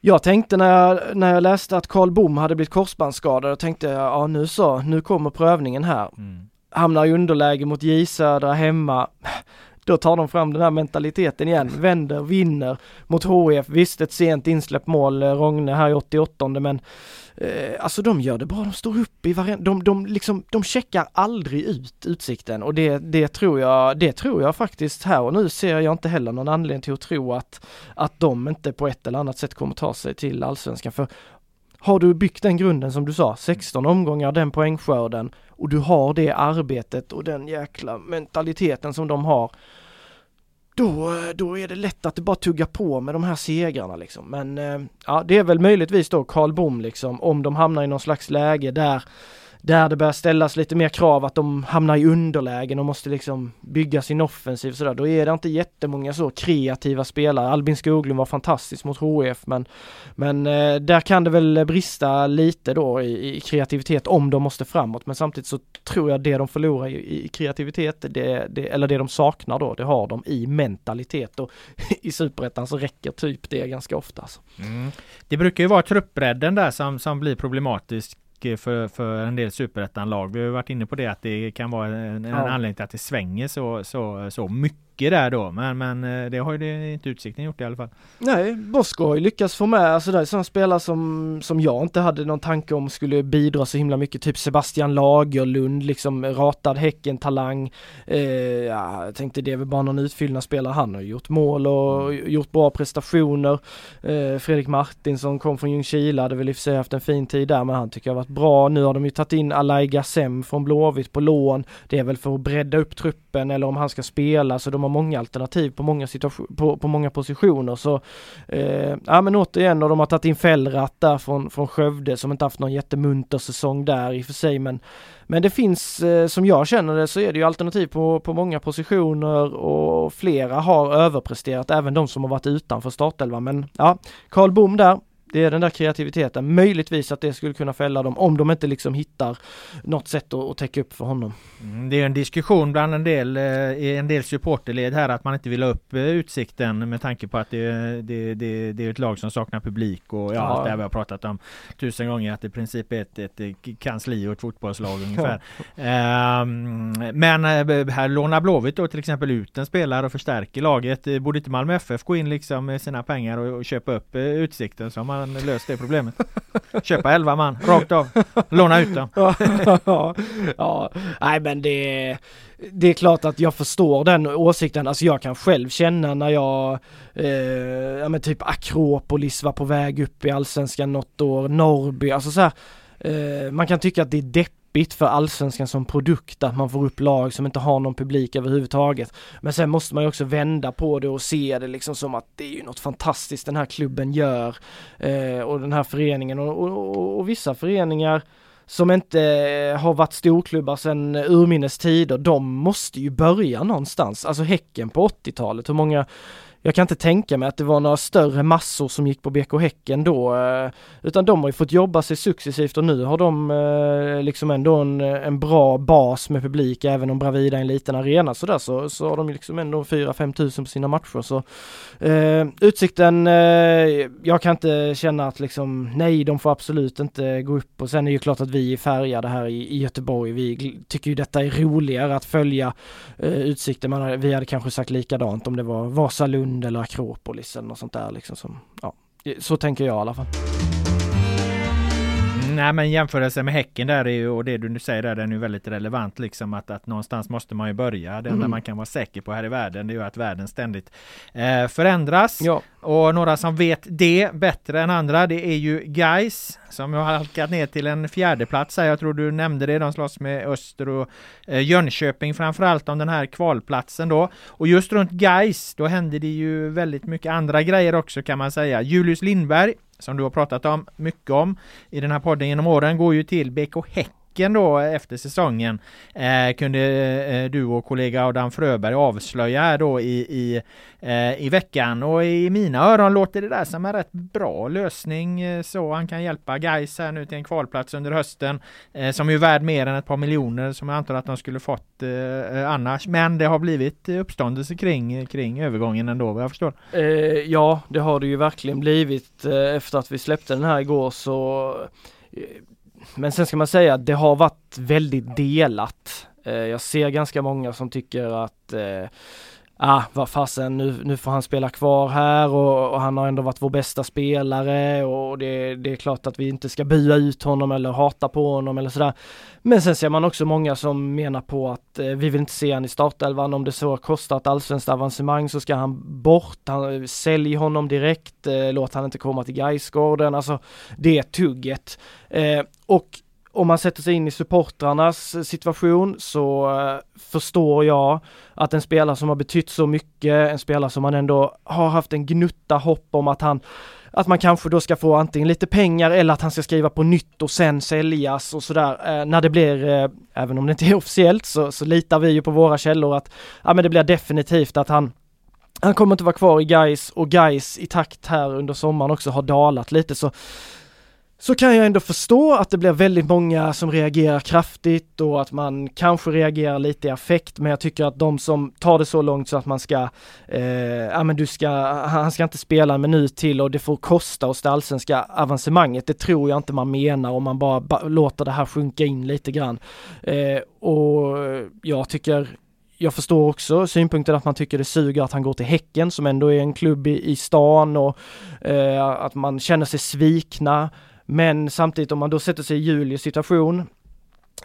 jag tänkte när jag, när jag läste att Karl Bom hade blivit korsbandsskadad, tänkte jag, ja nu så, nu kommer prövningen här. Mm. Hamnar i underläge mot J Södra hemma. Då tar de fram den här mentaliteten igen, vänder, vinner mot HIF. Visst ett sent insläppt mål, eh, Rogne här i 88 men eh, alltså de gör det bra, de står upp i varenda, de, de liksom, de checkar aldrig ut utsikten. Och det, det tror jag, det tror jag faktiskt här och nu ser jag inte heller någon anledning till att tro att, att de inte på ett eller annat sätt kommer ta sig till allsvenskan. För har du byggt den grunden som du sa, 16 omgångar, den poängskörden och du har det arbetet och den jäkla mentaliteten som de har då, eh, då är det lätt att det bara tugga på med de här segrarna liksom. Men eh, ja, det är väl möjligtvis då Karl Bom liksom, om de hamnar i någon slags läge där där det börjar ställas lite mer krav att de hamnar i underlägen och måste liksom bygga sin offensiv sådär. Då är det inte jättemånga så kreativa spelare. Albin Skoglund var fantastisk mot HF men, men eh, där kan det väl brista lite då i, i, kreativitet om de måste framåt. Men samtidigt så tror jag det de förlorar i, i kreativitet, det, det, eller det de saknar då, det har de i mentalitet och i superettan så räcker typ det ganska ofta. Alltså. Mm. Det brukar ju vara truppbredden där som, som blir problematisk för, för en del superettan-lag. Vi har varit inne på det att det kan vara en, en ja. anledning till att det svänger så, så, så mycket mycket där då, men, men eh, det har ju det inte Utsikten gjort i alla fall. Nej, Bosko har ju lyckats få med, alltså det är sådana spelare som, som jag inte hade någon tanke om skulle bidra så himla mycket, typ Sebastian Lagerlund, liksom ratad Häcken-talang. Eh, ja, jag tänkte det är väl bara någon utfyllnadsspelare, han har gjort mål och mm. gjort bra prestationer. Eh, Fredrik Martinsson kom från Ljungskile, hade väl i och för sig haft en fin tid där, men han tycker jag har varit bra. Nu har de ju tagit in Alai Gassem från Blåvitt på lån. Det är väl för att bredda upp truppen eller om han ska spela, så de har många alternativ på många, på, på många positioner så eh, ja men återigen och de har tagit in Fällratt där från, från Skövde som inte haft någon jättemunter säsong där i och för sig men men det finns, eh, som jag känner det, så är det ju alternativ på, på många positioner och flera har överpresterat, även de som har varit utanför startelvan. Men ja, Karl Bom där, det är den där kreativiteten. Möjligtvis att det skulle kunna fälla dem om de inte liksom hittar något sätt att, att täcka upp för honom. Mm, det är en diskussion bland en del, eh, en del supporterled här att man inte vill ha upp eh, utsikten med tanke på att det, det, det, det är ett lag som saknar publik och ja, ja. allt det här vi har pratat om tusen gånger att det i princip är ett, ett kansli och ett fotbollslag ungefär. um, men eh, här lånar Blåvitt då till exempel ut en spelare och förstärker laget. Borde inte Malmö FF gå in liksom med sina pengar och, och köpa upp utsikten som man man löst det problemet. Köpa 11 man, rakt av. Låna ut dem. ja, ja, nej men det, det är klart att jag förstår den åsikten. Alltså jag kan själv känna när jag, eh, ja men typ Akropolis var på väg upp i Allsvenskan något år, Norrby, alltså så här, eh, man kan tycka att det är deppigt deppigt för allsvenskan som produkt att man får upp lag som inte har någon publik överhuvudtaget. Men sen måste man ju också vända på det och se det liksom som att det är ju något fantastiskt den här klubben gör eh, och den här föreningen och, och, och, och vissa föreningar som inte eh, har varit storklubbar sedan urminnes tider, de måste ju börja någonstans. Alltså Häcken på 80-talet, hur många jag kan inte tänka mig att det var några större massor som gick på BK Häcken då, eh, utan de har ju fått jobba sig successivt och nu har de eh, liksom ändå en, en bra bas med publik, även om Bravida är en liten arena sådär så, så har de liksom ändå 4-5 tusen på sina matcher så eh, Utsikten, eh, jag kan inte känna att liksom nej, de får absolut inte gå upp och sen är det ju klart att vi är färgade här i, i Göteborg. Vi tycker ju detta är roligare att följa eh, Utsikten. Man, vi hade kanske sagt likadant om det var Vasalund Lund eller Akropolis eller något sånt där liksom som, ja, så tänker jag i alla fall. Nej men jämförelse med Häcken där är ju, och det du nu säger där, den är ju väldigt relevant liksom att, att någonstans måste man ju börja. Det enda mm. man kan vara säker på här i världen det är ju att världen ständigt eh, förändras. Ja. Och några som vet det bättre än andra det är ju Guys som har halkat ner till en fjärde plats här. Jag tror du nämnde det. De slåss med Öster och eh, Jönköping framförallt om den här kvalplatsen då. Och just runt Guys då hände det ju väldigt mycket andra grejer också kan man säga. Julius Lindberg som du har pratat om mycket om i den här podden genom åren går ju till BK Häck. Häcken då efter säsongen eh, kunde eh, du och kollega Adam Fröberg avslöja här då i, i, eh, i veckan. Och i mina öron låter det där som en rätt bra lösning eh, så han kan hjälpa Gais här nu till en kvalplats under hösten eh, som är värd mer än ett par miljoner som jag antar att de skulle fått eh, eh annars. Men det har blivit uppståndelse kring, kring övergången ändå vad jag förstår. Eh, ja det har det ju verkligen blivit. Eh, efter att vi släppte den här igår så men sen ska man säga att det har varit väldigt delat. Eh, jag ser ganska många som tycker att eh, ah, vad fasen, nu, nu får han spela kvar här och, och, han har ändå varit vår bästa spelare och det, det, är klart att vi inte ska bua ut honom eller hata på honom eller sådär. Men sen ser man också många som menar på att eh, vi vill inte se han i startelvan, om det så kostar ett allsvenskt avancemang så ska han bort, han, eh, sälj honom direkt, eh, låt han inte komma till Gaisgården, alltså det tugget. Eh, och om man sätter sig in i supportrarnas eh, situation så eh, förstår jag att en spelare som har betytt så mycket, en spelare som man ändå har haft en gnutta hopp om att han att man kanske då ska få antingen lite pengar eller att han ska skriva på nytt och sen säljas och sådär. Eh, när det blir, eh, även om det inte är officiellt, så, så litar vi ju på våra källor att ja, men det blir definitivt att han han kommer inte vara kvar i Gais och Gais i takt här under sommaren också har dalat lite så så kan jag ändå förstå att det blir väldigt många som reagerar kraftigt och att man kanske reagerar lite i affekt men jag tycker att de som tar det så långt så att man ska, eh, ja men du ska, han ska inte spela en minut till och det får kosta oss det allsvenska avancemanget. Det tror jag inte man menar om man bara ba låter det här sjunka in lite grann. Eh, och jag tycker jag förstår också synpunkten att man tycker det suger att han går till Häcken som ändå är en klubb i, i stan och eh, att man känner sig svikna. Men samtidigt om man då sätter sig i Julius situation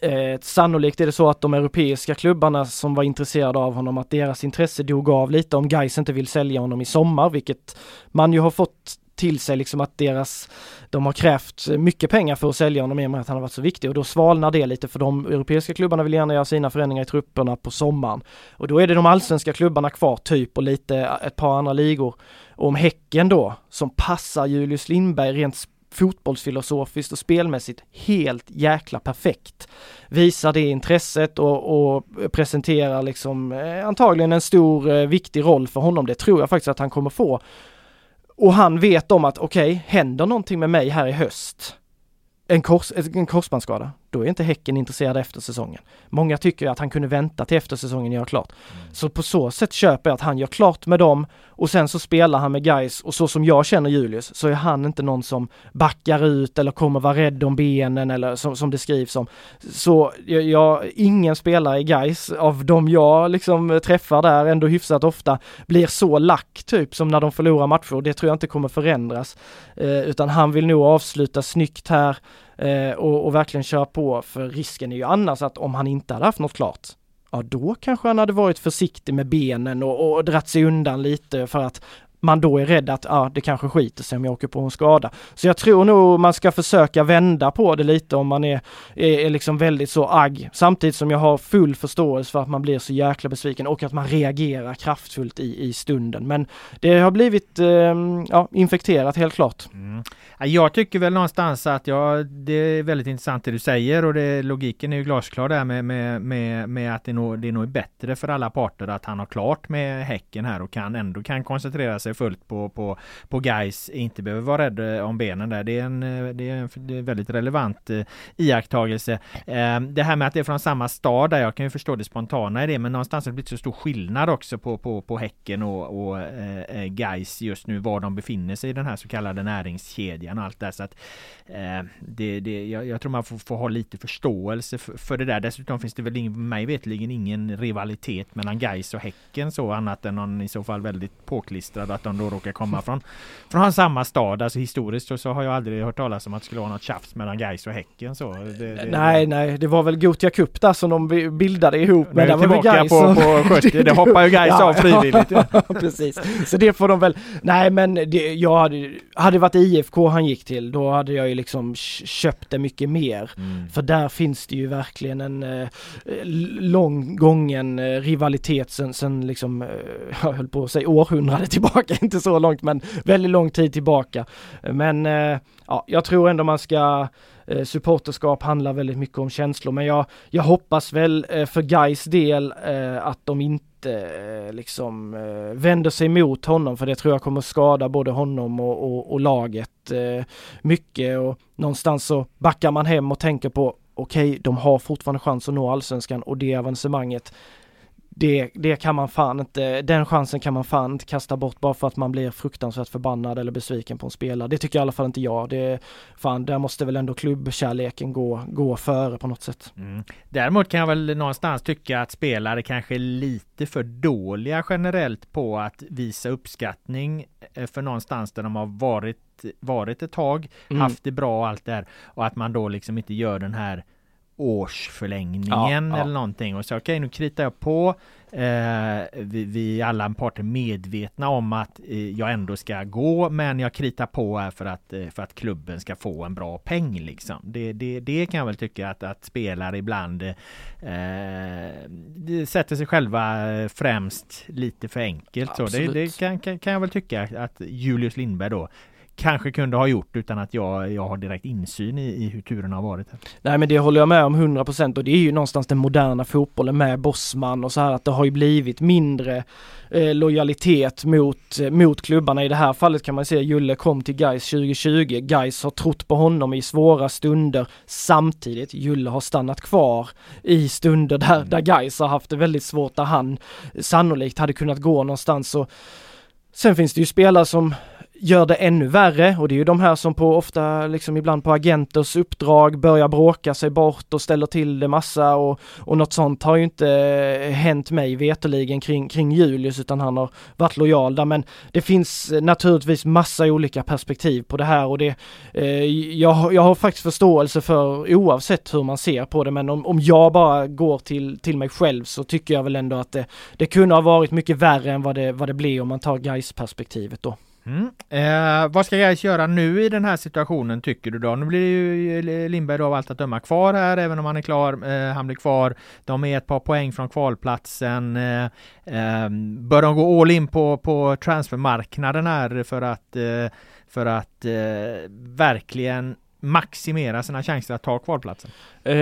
Eh, sannolikt är det så att de europeiska klubbarna som var intresserade av honom, att deras intresse dog av lite om Gais inte vill sälja honom i sommar, vilket man ju har fått till sig liksom att deras, de har krävt mycket pengar för att sälja honom i och med att han har varit så viktig och då svalnar det lite för de europeiska klubbarna vill gärna göra sina förändringar i trupperna på sommaren. Och då är det de allsvenska klubbarna kvar typ och lite eh, ett par andra ligor. Och om Häcken då, som passar Julius Lindberg rent fotbollsfilosofiskt och spelmässigt helt jäkla perfekt. Visar det intresset och, och presenterar liksom eh, antagligen en stor eh, viktig roll för honom. Det tror jag faktiskt att han kommer få. Och han vet om att okej, okay, händer någonting med mig här i höst, en, kors, en korsbandsskada, då är inte Häcken intresserad efter säsongen. Många tycker att han kunde vänta till efter säsongen göra klart. Mm. Så på så sätt köper jag att han gör klart med dem och sen så spelar han med guys och så som jag känner Julius så är han inte någon som backar ut eller kommer vara rädd om benen eller som, som det skrivs om. Så jag, jag ingen spelare i guys av de jag liksom träffar där ändå hyfsat ofta blir så lack typ som när de förlorar matcher och det tror jag inte kommer förändras. Eh, utan han vill nog avsluta snyggt här eh, och, och verkligen köra på för risken är ju annars att om han inte hade haft något klart ja då kanske han hade varit försiktig med benen och, och dratt sig undan lite för att man då är rädd att ah, det kanske skiter sig om jag åker på en skada. Så jag tror nog man ska försöka vända på det lite om man är, är, är liksom väldigt så agg. Samtidigt som jag har full förståelse för att man blir så jäkla besviken och att man reagerar kraftfullt i, i stunden. Men det har blivit eh, ja, infekterat helt klart. Mm. Jag tycker väl någonstans att ja, det är väldigt intressant det du säger och det, logiken är ju glasklar där med, med, med, med att det nog, det nog är bättre för alla parter att han har klart med Häcken här och kan ändå kan koncentrera sig fullt på, på, på guys inte behöver vara rädd eh, om benen där. Det är en, eh, det är en, det är väldigt relevant eh, iakttagelse. Det här med att det är från samma stad där, jag kan ju förstå det spontana i det, men någonstans har det blivit så stor skillnad också på, på, på Häcken och, och guys just nu, var de befinner sig i den här så kallade näringskedjan och allt där. så att det, det, jag, jag, tror man får, får ha lite förståelse för, för, det där. Dessutom finns det väl ingen, mig vetligen ingen rivalitet mellan guys och Häcken så annat än någon i så fall väldigt påklistrad att de då råkar komma från, från samma stad. Alltså historiskt så, så har jag aldrig hört talas om att det skulle vara något tjafs mellan Gais och Häcken så. Det, det, nej, nej, det var väl Gotia Cup där som de bildade ihop. Men det var väl Gais på, på 70, det hoppar ju Gais ja, av frivilligt. Ja, precis. Så det får de väl, nej men det, jag hade, hade varit IFK han gick till, då hade jag ju liksom köpt det mycket mer. Mm. För där finns det ju verkligen en eh, lång gången eh, rivalitet sen, sen liksom, eh, jag höll på att säga århundrade tillbaka, inte så långt men väldigt lång tid tillbaka. Men eh, ja, jag tror ändå man ska eh, supporterskap handlar väldigt mycket om känslor men jag, jag hoppas väl eh, för Guys del eh, att de inte eh, liksom eh, vänder sig mot honom för det tror jag kommer skada både honom och, och, och laget eh, mycket och någonstans så backar man hem och tänker på okej, okay, de har fortfarande chans att nå allsvenskan och det avancemanget det, det kan man fan inte, den chansen kan man fan inte kasta bort bara för att man blir fruktansvärt förbannad eller besviken på en spelare. Det tycker i alla fall inte jag. Det, fan, där måste väl ändå klubbkärleken gå, gå före på något sätt. Mm. Däremot kan jag väl någonstans tycka att spelare kanske är lite för dåliga generellt på att visa uppskattning eh, för någonstans där de har varit varit ett tag, mm. haft det bra och allt det här och att man då liksom inte gör den här årsförlängningen ja, eller någonting och så okej okay, nu kritar jag på eh, vi, vi alla parter medvetna om att eh, jag ändå ska gå men jag kritar på här för att, eh, för att klubben ska få en bra peng liksom. Det, det, det kan jag väl tycka att, att spelare ibland eh, sätter sig själva främst lite för enkelt. Så det, det kan, kan, kan jag väl tycka att Julius Lindberg då kanske kunde ha gjort utan att jag, jag har direkt insyn i, i hur turen har varit. Nej men det håller jag med om 100% och det är ju någonstans den moderna fotbollen med Bosman och så här att det har ju blivit mindre eh, lojalitet mot, eh, mot klubbarna. I det här fallet kan man säga Julle kom till Gais 2020. Gais har trott på honom i svåra stunder samtidigt. Julle har stannat kvar i stunder där, mm. där Gais har haft det väldigt svårt där han sannolikt hade kunnat gå någonstans och Sen finns det ju spelare som gör det ännu värre och det är ju de här som på ofta liksom ibland på agenters uppdrag börjar bråka sig bort och ställer till det massa och, och något sånt har ju inte eh, hänt mig veterligen kring, kring Julius utan han har varit lojal där men det finns eh, naturligtvis massa olika perspektiv på det här och det eh, jag, jag har faktiskt förståelse för oavsett hur man ser på det men om, om jag bara går till, till mig själv så tycker jag väl ändå att det, det kunde ha varit mycket värre än vad det, vad det blir om man tar guys perspektivet då. Mm. Eh, vad ska Gais göra nu i den här situationen tycker du då? Nu blir ju eh, Lindberg då av allt att döma kvar här även om han är klar. Eh, han blir kvar. De är ett par poäng från kvalplatsen. Eh, eh bör de gå all in på, på transfermarknaden här för att, eh, för att eh, verkligen maximera sina chanser att ta kvalplatsen? Eh,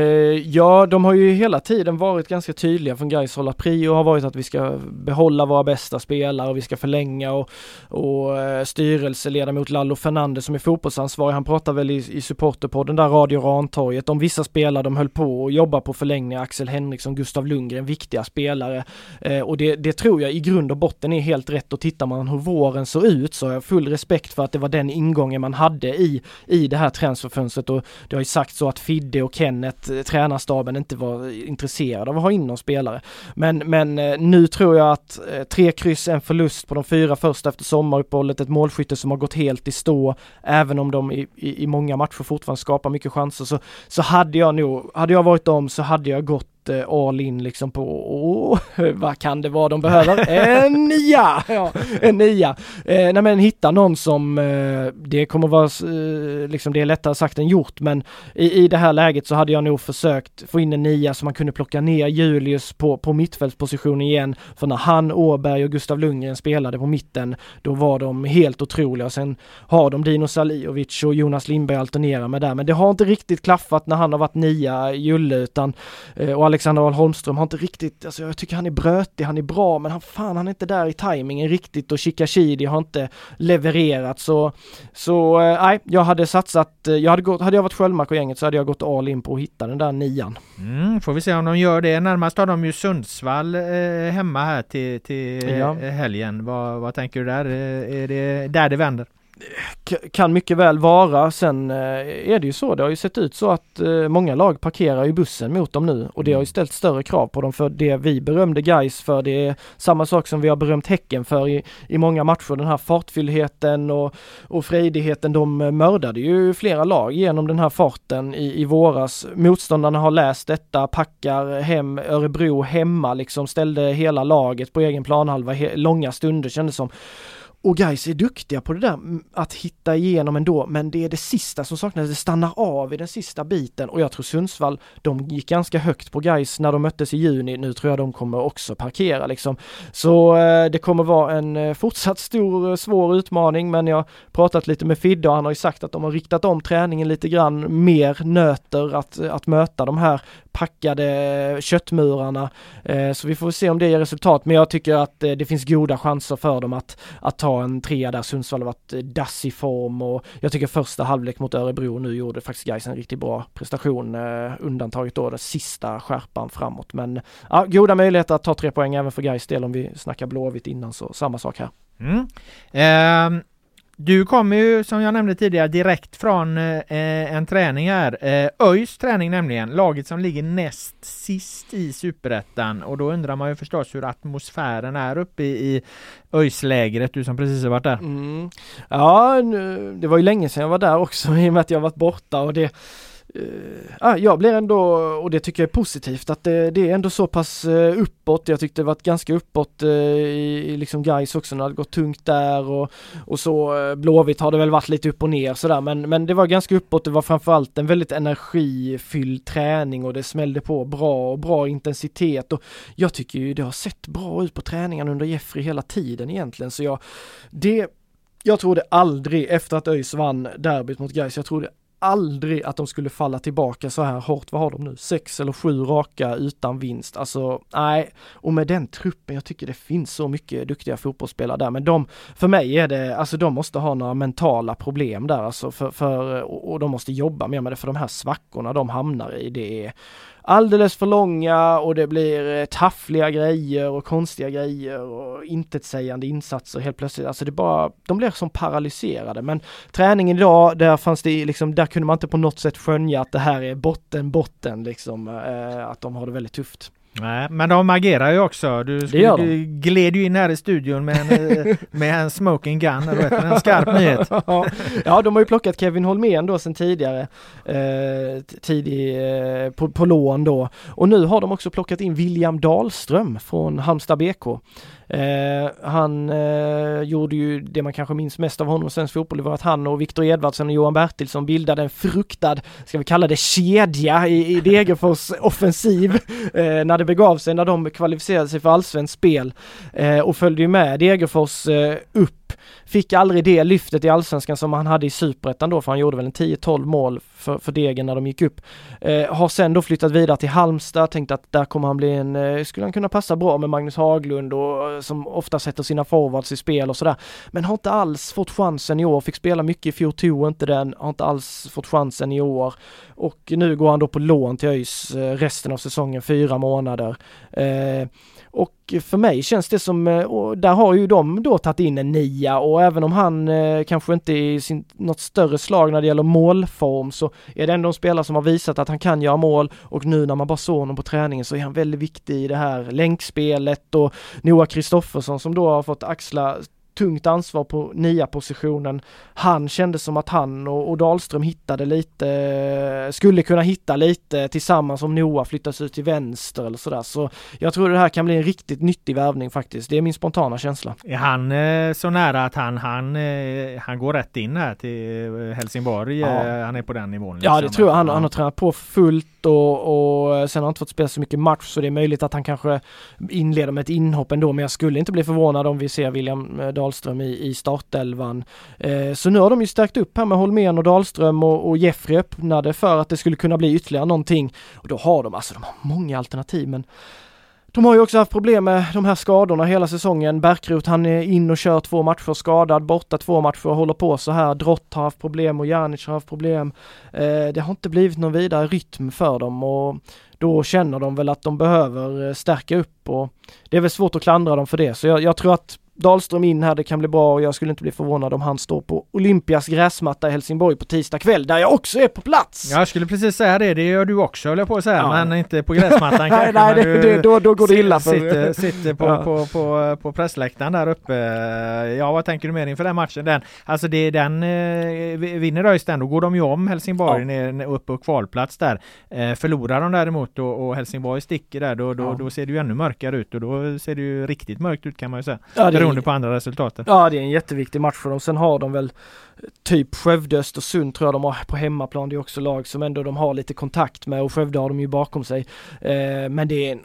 ja, de har ju hela tiden varit ganska tydliga från Gais hålla. Prio har varit att vi ska behålla våra bästa spelare och vi ska förlänga och, och eh, styrelseledamot Lallo Fernandes som är fotbollsansvarig, han pratar väl i, i supporterpodden där Radio Rantorget om vissa spelare de höll på och jobba på förlängning, Axel Henriksson, Gustav Lundgren, viktiga spelare. Eh, och det, det tror jag i grund och botten är helt rätt och tittar man hur våren såg ut så har jag full respekt för att det var den ingången man hade i, i det här transferfönstret och det har ju sagt så att Fidde och Kenneth eh, tränarstaben inte var intresserad av att ha in någon spelare. Men, men eh, nu tror jag att eh, tre kryss, en förlust på de fyra första efter sommaruppehållet, ett målskytte som har gått helt i stå, även om de i, i, i många matcher fortfarande skapar mycket chanser, så, så hade jag nog, hade jag varit dem så hade jag gått all in liksom på, oh, vad kan det vara de behöver? En nia! Ja, en nia. Eh, nej men hitta någon som, eh, det kommer vara, eh, liksom det är lättare sagt än gjort, men i, i det här läget så hade jag nog försökt få in en nia så man kunde plocka ner Julius på, på mittfältsposition igen. För när han, Åberg och Gustav Lundgren spelade på mitten, då var de helt otroliga. Sen har de Dino Saliovic och Jonas Lindberg alternera med där, men det har inte riktigt klaffat när han har varit nia, Julle, utan eh, och Alexander Ahl Holmström har inte riktigt, alltså jag tycker han är brötig, han är bra, men han fan han är inte där i tajmingen riktigt och Chikashidi har inte levererat så, så eh, nej, jag hade satsat, eh, jag hade gått, hade jag varit Sköldmark och gänget så hade jag gått all in på att hitta den där nian. Mm, får vi se om de gör det. Närmast har de ju Sundsvall eh, hemma här till, till ja. helgen. Vad, vad tänker du där? Är det där det vänder? Kan mycket väl vara. Sen eh, är det ju så, det har ju sett ut så att eh, många lag parkerar ju bussen mot dem nu och det har ju mm. ställt större krav på dem för det vi berömde guys för det är samma sak som vi har berömt Häcken för i, i många matcher. Den här fartfyllheten och, och frejdigheten. De mördade ju flera lag genom den här farten i, i våras. Motståndarna har läst detta, packar hem Örebro hemma liksom, ställde hela laget på egen planhalva långa stunder kändes som. Och guys är duktiga på det där att hitta igenom ändå, men det är det sista som saknas. Det stannar av i den sista biten och jag tror Sundsvall, de gick ganska högt på guys när de möttes i juni. Nu tror jag de kommer också parkera liksom. Så eh, det kommer vara en eh, fortsatt stor, eh, svår utmaning, men jag har pratat lite med Fidde och han har ju sagt att de har riktat om träningen lite grann, mer nöter att, eh, att möta de här packade köttmurarna. Eh, så vi får se om det ger resultat, men jag tycker att eh, det finns goda chanser för dem att, att ta en trea där Sundsvall har varit eh, dass i form och jag tycker första halvlek mot Örebro nu gjorde faktiskt Gais en riktigt bra prestation, eh, undantaget då den sista skärpan framåt. Men ja, goda möjligheter att ta tre poäng även för Gais del om vi snackar Blåvitt innan, så samma sak här. Mm. Um du kommer ju som jag nämnde tidigare direkt från eh, en träning här. Eh, ÖIS träning nämligen, laget som ligger näst sist i Superettan och då undrar man ju förstås hur atmosfären är uppe i, i ÖIS-lägret, du som precis har varit där. Mm. Ja, det var ju länge sedan jag var där också i och med att jag varit borta och det Uh, jag blir ändå, och det tycker jag är positivt, att det, det är ändå så pass uh, uppåt. Jag tyckte det varit ganska uppåt uh, i, i liksom guys också, när det hade gått tungt där och, och så uh, Blåvitt har det väl varit lite upp och ner sådär men, men det var ganska uppåt. Det var framförallt en väldigt energifylld träning och det smällde på bra och bra intensitet och jag tycker ju det har sett bra ut på träningarna under Jeffrey hela tiden egentligen så jag, det jag trodde aldrig efter att ÖIS vann derbyt mot Gais, jag trodde aldrig att de skulle falla tillbaka så här hårt. Vad har de nu? Sex eller sju raka utan vinst. Alltså nej, och med den truppen, jag tycker det finns så mycket duktiga fotbollsspelare där, men de, för mig är det, alltså de måste ha några mentala problem där alltså för, för och de måste jobba mer med det, för de här svackorna de hamnar i, det är alldeles för långa och det blir eh, taffliga grejer och konstiga grejer och intetsägande insatser helt plötsligt. Alltså det bara, de blir som paralyserade. Men träningen idag, där fanns det liksom, där kunde man inte på något sätt skönja att det här är botten, botten liksom, eh, att de har det väldigt tufft. Nej, men de agerar ju också. Du, du gled ju in här i studion med en, eh, med en smoking gun, eller en skarp nyhet. ja, de har ju plockat Kevin Holmén då sedan tidigare, eh, tidig, eh, på, på lån då. Och nu har de också plockat in William Dahlström från Halmstad BK. Eh, han eh, gjorde ju det man kanske minns mest av honom i svensk fotboll, det var att han och Viktor Edvardsen och Johan Bertilsson bildade en fruktad, ska vi kalla det kedja i, i Degerfors offensiv eh, när det begav sig, när de kvalificerade sig för allsvenskt spel eh, och följde ju med Degerfors eh, upp Fick aldrig det lyftet i allsvenskan som han hade i superettan då, för han gjorde väl en 10-12 mål för, för Degen när de gick upp. Eh, har sen då flyttat vidare till Halmstad, tänkt att där kommer han bli en, eh, skulle han kunna passa bra med Magnus Haglund och eh, som ofta sätter sina forwards i spel och sådär. Men har inte alls fått chansen i år, fick spela mycket i fjol, tog inte den, har inte alls fått chansen i år. Och nu går han då på lån till ÖIS eh, resten av säsongen, fyra månader. Eh, och för mig känns det som, eh, och där har ju de då tagit in en nia och även om han eh, kanske inte är i sin, något större slag när det gäller målform så är det ändå en spelare som har visat att han kan göra mål och nu när man bara såg honom på träningen så är han väldigt viktig i det här länkspelet och Noah Kristoffersson som då har fått axla tungt ansvar på nia positionen. Han kände som att han och, och Dahlström hittade lite, skulle kunna hitta lite tillsammans om Noah flyttas ut till vänster eller sådär. Så jag tror det här kan bli en riktigt nyttig värvning faktiskt. Det är min spontana känsla. Är han eh, så nära att han, han, eh, han går rätt in här till eh, Helsingborg? Ja. Han är på den nivån? Liksom. Ja det tror jag. Han, han har tränat på fullt och, och sen har han inte fått spela så mycket match så det är möjligt att han kanske inleder med ett inhopp ändå men jag skulle inte bli förvånad om vi ser William Dahlström i, i startelvan. Eh, så nu har de ju stärkt upp här med Holmén och Dahlström och, och Jeffrey öppnade för att det skulle kunna bli ytterligare någonting. Och då har de alltså, de har många alternativ men de har ju också haft problem med de här skadorna hela säsongen. Bärkroth han är in och kör två matcher skadad, borta två matcher och håller på så här. Drott har haft problem och Janic har haft problem. Eh, det har inte blivit någon vidare rytm för dem och då känner de väl att de behöver eh, stärka upp och det är väl svårt att klandra dem för det. Så jag, jag tror att Dahlström in här, det kan bli bra och jag skulle inte bli förvånad om han står på Olympias gräsmatta i Helsingborg på tisdag kväll, där jag också är på plats! Jag skulle precis säga det, det gör du också höll jag på att säga, ja. men inte på gräsmattan kanske. nej, nej, det, då, då går det illa för... Sitter, sitter på, ja. på, på, på pressläktaren där uppe. Ja, vad tänker du mer inför den matchen? Den, alltså det är den, eh, vinner ÖIS då går de ju om Helsingborg ja. ner upp på kvalplats där. Eh, förlorar de däremot och, och Helsingborg sticker där, då, då, ja. då ser det ju ännu mörkare ut och då ser det ju riktigt mörkt ut kan man ju säga. Ja, beroende på andra resultaten. Ja, det är en jätteviktig match för dem. Sen har de väl typ Skövde, Östersund tror jag de har på hemmaplan. Det är också lag som ändå de har lite kontakt med och Skövde har de ju bakom sig. Eh, men det är en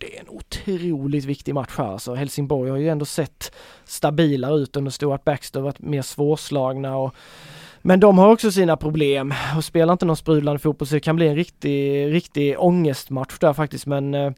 det är en otroligt viktig match här alltså. Helsingborg har ju ändå sett stabilare ut under Stuart Baxter, varit mer svårslagna och men de har också sina problem. Och spelar inte någon sprudlande fotboll så det kan bli en riktig, riktig ångestmatch där faktiskt. Men eh,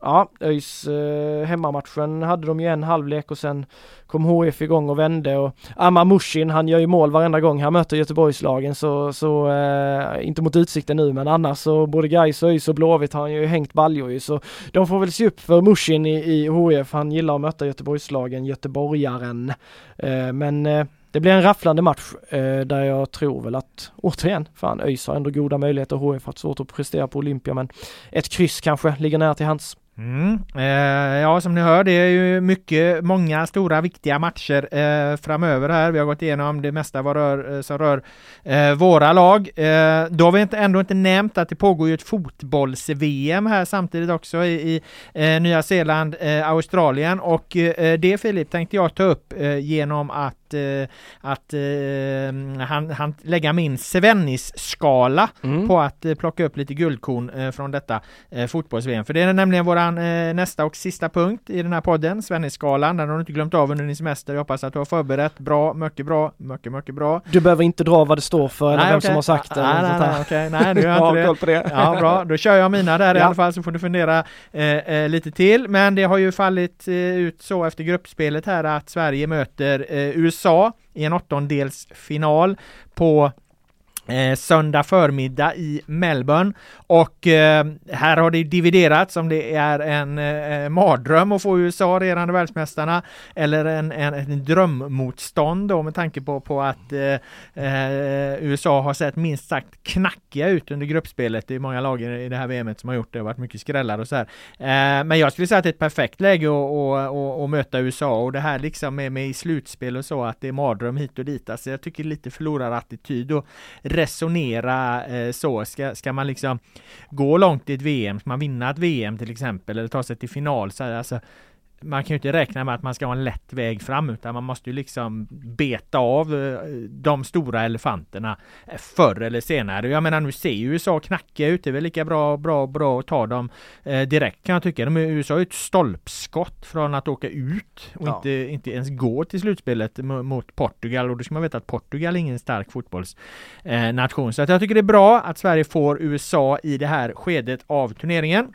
ja, ÖIS eh, hemmamatchen hade de ju en halvlek och sen kom HF igång och vände. Och Amar Mushin han gör ju mål varenda gång han möter Göteborgslagen. Så, så eh, inte mot Utsikten nu men annars så både Gais och ÖIS och Blåvitt har han ju hängt baljor ju. Så de får väl se upp för Mushin i, i HF han gillar att möta Göteborgslagen, göteborgaren. Eh, men eh, det blir en rafflande match eh, där jag tror väl att, återigen, fan ÖIS har ändå goda möjligheter. HF har svårt att prestera på Olympia men ett kryss kanske ligger nära till hands. Mm. Eh, ja, som ni hör, det är ju mycket, många stora viktiga matcher eh, framöver här. Vi har gått igenom det mesta vad rör, eh, som rör eh, våra lag. Eh, då har vi inte, ändå inte nämnt att det pågår ju ett fotbolls-VM här samtidigt också i, i eh, Nya Zeeland, eh, Australien och eh, det Filip tänkte jag ta upp genom att att han, han lägga min Svennis-skala mm. på att plocka upp lite guldkorn från detta fotbolls-VM. För det är nämligen våra våran eh, nästa och sista punkt i den här podden, Svennisskalan. Den har du inte glömt av under din semester. Jag hoppas att du har förberett bra, mycket bra, mycket, mycket bra. Du behöver inte dra vad det står för eller nej, vem okay. som har sagt det. Nej, nej, nej, okay. nej, du gör inte det. det. Ja, bra. Då kör jag mina där ja. i alla fall så får du fundera eh, eh, lite till. Men det har ju fallit eh, ut så efter gruppspelet här att Sverige möter eh, USA i en åttondelsfinal på Eh, söndag förmiddag i Melbourne och eh, här har det dividerats om det är en eh, mardröm att få USA regerande världsmästarna eller en, en, en drömmotstånd då med tanke på, på att eh, eh USA har sett minst sagt knackiga ut under gruppspelet. Det är många lag i det här VMet som har gjort det. Det har varit mycket skrällar och så här. Eh, men jag skulle säga att det är ett perfekt läge att möta USA och det här liksom med, med i slutspel och så att det är mardröm hit och dit. Alltså jag tycker lite förlorarattityd och resonera eh, så. Ska, ska man liksom gå långt i ett VM, ska man vinna ett VM till exempel eller ta sig till final så här, alltså man kan ju inte räkna med att man ska ha en lätt väg fram utan man måste ju liksom beta av eh, de stora elefanterna eh, förr eller senare. Jag menar nu ser ju USA knackiga ut. Det är väl lika bra, bra, bra att ta dem eh, direkt kan jag tycka. De, USA är ett stolpskott från att åka ut och ja. inte, inte ens gå till slutspelet mot Portugal och då ska man veta att Portugal är ingen stark fotbollsnation. Så att jag tycker det är bra att Sverige får USA i det här skedet av turneringen.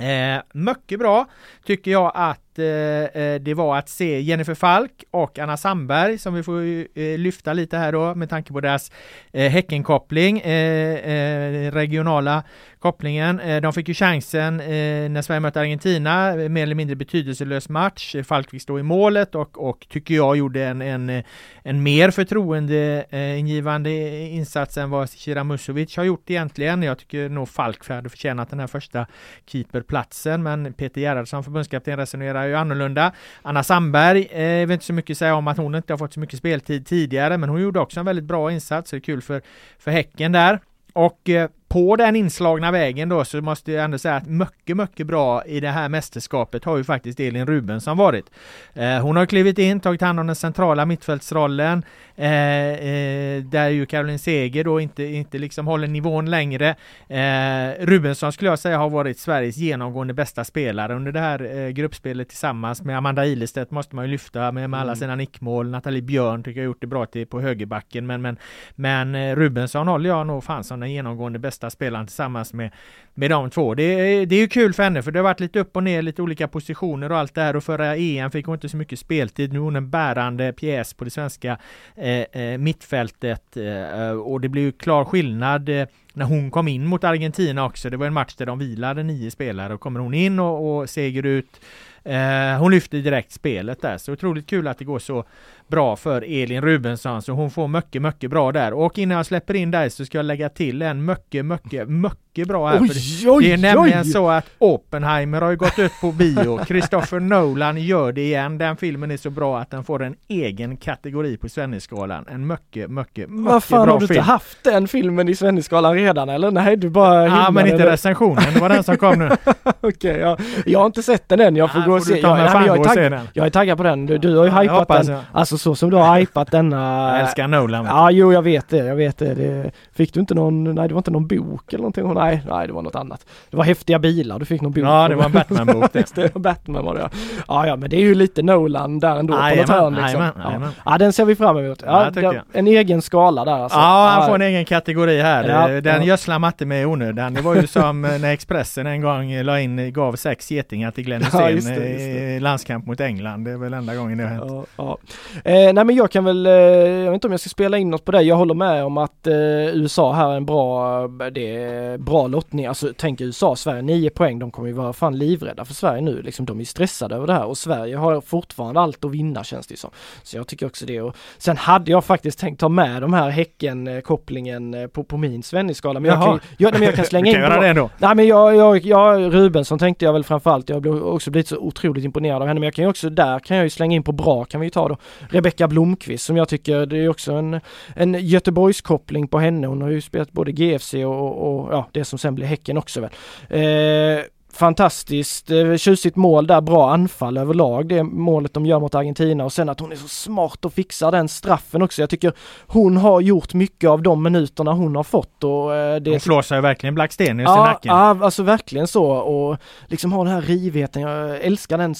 Eh, mycket bra tycker jag att Eh, eh, det var att se Jennifer Falk och Anna Sandberg som vi får eh, lyfta lite här då med tanke på deras eh, Häckenkoppling, eh, eh regionala kopplingen. Eh, de fick ju chansen eh, när Sverige mötte Argentina, mer eller mindre betydelselös match. Falk fick stå i målet och, och tycker jag gjorde en, en, en mer förtroendeingivande insats än vad Kira Musovic har gjort egentligen. Jag tycker nog Falk hade förtjänat den här första keeperplatsen men Peter Gerhardsson, förbundskapten, resonerar ju annorlunda. Anna Sandberg, eh, vet inte så mycket att säga om att hon inte har fått så mycket speltid tidigare, men hon gjorde också en väldigt bra insats. Så det är kul för, för Häcken där. Och eh, på den inslagna vägen då så måste jag ändå säga att mycket, mycket bra i det här mästerskapet har ju faktiskt Elin Rubensson varit. Eh, hon har klivit in, tagit hand om den centrala mittfältsrollen, där ju Caroline Seger då inte, inte liksom håller nivån längre. Eh, Rubensson skulle jag säga har varit Sveriges genomgående bästa spelare under det här eh, gruppspelet tillsammans med Amanda Ilestedt måste man ju lyfta med, med alla mm. sina nickmål. Nathalie Björn tycker jag gjort det bra till på högerbacken men, men, men eh, Rubensson håller jag nog fan som den genomgående bästa spelaren tillsammans med, med de två. Det, det är ju kul för henne för det har varit lite upp och ner, lite olika positioner och allt det här och förra EM fick hon inte så mycket speltid. Nu är hon en bärande pjäs på det svenska Eh, eh, mittfältet eh, och det blir ju klar skillnad eh, när hon kom in mot Argentina också. Det var en match där de vilade nio spelare och kommer hon in och, och seger ut Eh, hon lyfter direkt spelet där, så otroligt kul att det går så bra för Elin Rubensson, så hon får mycket, mycket bra där. Och innan jag släpper in dig så ska jag lägga till en mycket, mycket, mycket bra här. Oj, oj, det är nämligen oj. så att Oppenheimer har ju gått ut på bio. Christopher Nolan gör det igen. Den filmen är så bra att den får en egen kategori på Svenneskalan. En mycket, mycket, mycket Vad fan, bra har du film. inte haft den filmen i Svenneskalan redan eller? Nej, du bara Ja, men inte recensionen. Det var den som kom nu. Okej, okay, ja. jag har inte sett den än. Jag får ja, gå och se. Jag, jag, jag, är tagg, jag är taggad på den. Du, du har ju hypat den. Jag. Alltså så som du har hypat denna. Jag älskar Nolan. Ja, jo, jag vet det. Jag vet det. det. Fick du inte någon, nej det var inte någon bok eller någonting? Nej, nej det var något annat. Det var häftiga bilar. Du fick någon bok. Ja, det var en Batman-bok det. det var Batman var det ja. Ja, ja, men det är ju lite Nolan där ändå aj, på något hörn liksom. Aj, ja. ja, den ser vi fram emot. Ja, ja en egen skala där alltså. Ja, han får en egen kategori här. Ja, den ja. gödslar Matte med i onödan. Det var ju som när Expressen en gång la in, gav sex getingar till Glenn Hysén i landskamp mot England. Det är väl enda gången det har hänt. Ja, eh, nej men jag kan väl, eh, jag vet inte om jag ska spela in något på det. Jag håller med om att eh, USA här är en bra, det är bra lottning. Alltså tänk USA, Sverige, 9 poäng. De kommer ju vara fan livrädda för Sverige nu. Liksom, de är stressade över det här och Sverige har fortfarande allt att vinna känns det som. Så jag tycker också det. Och sen hade jag faktiskt tänkt ta med de här Häcken-kopplingen eh, på, på min Svennis-skala. Men, jag kan, jag, men jag kan slänga in... kan det ändå. Nej men jag, jag, jag, Rubensson tänkte jag väl framförallt. Jag har också blivit så otroligt imponerad av henne. Men jag kan ju också där kan jag ju slänga in på bra kan vi ju ta då. Rebecka Blomqvist som jag tycker det är också en, en Göteborgskoppling på henne. Hon har ju spelat både GFC och, och ja, det som sen blir Häcken också väl. Eh, fantastiskt eh, tjusigt mål där, bra anfall överlag det målet de gör mot Argentina och sen att hon är så smart och fixar den straffen också. Jag tycker hon har gjort mycket av de minuterna hon har fått och eh, det... Hon slår sig verkligen Blacksten i ja, nacken. Ja, alltså verkligen så och liksom har den här rivigheten. Jag älskar den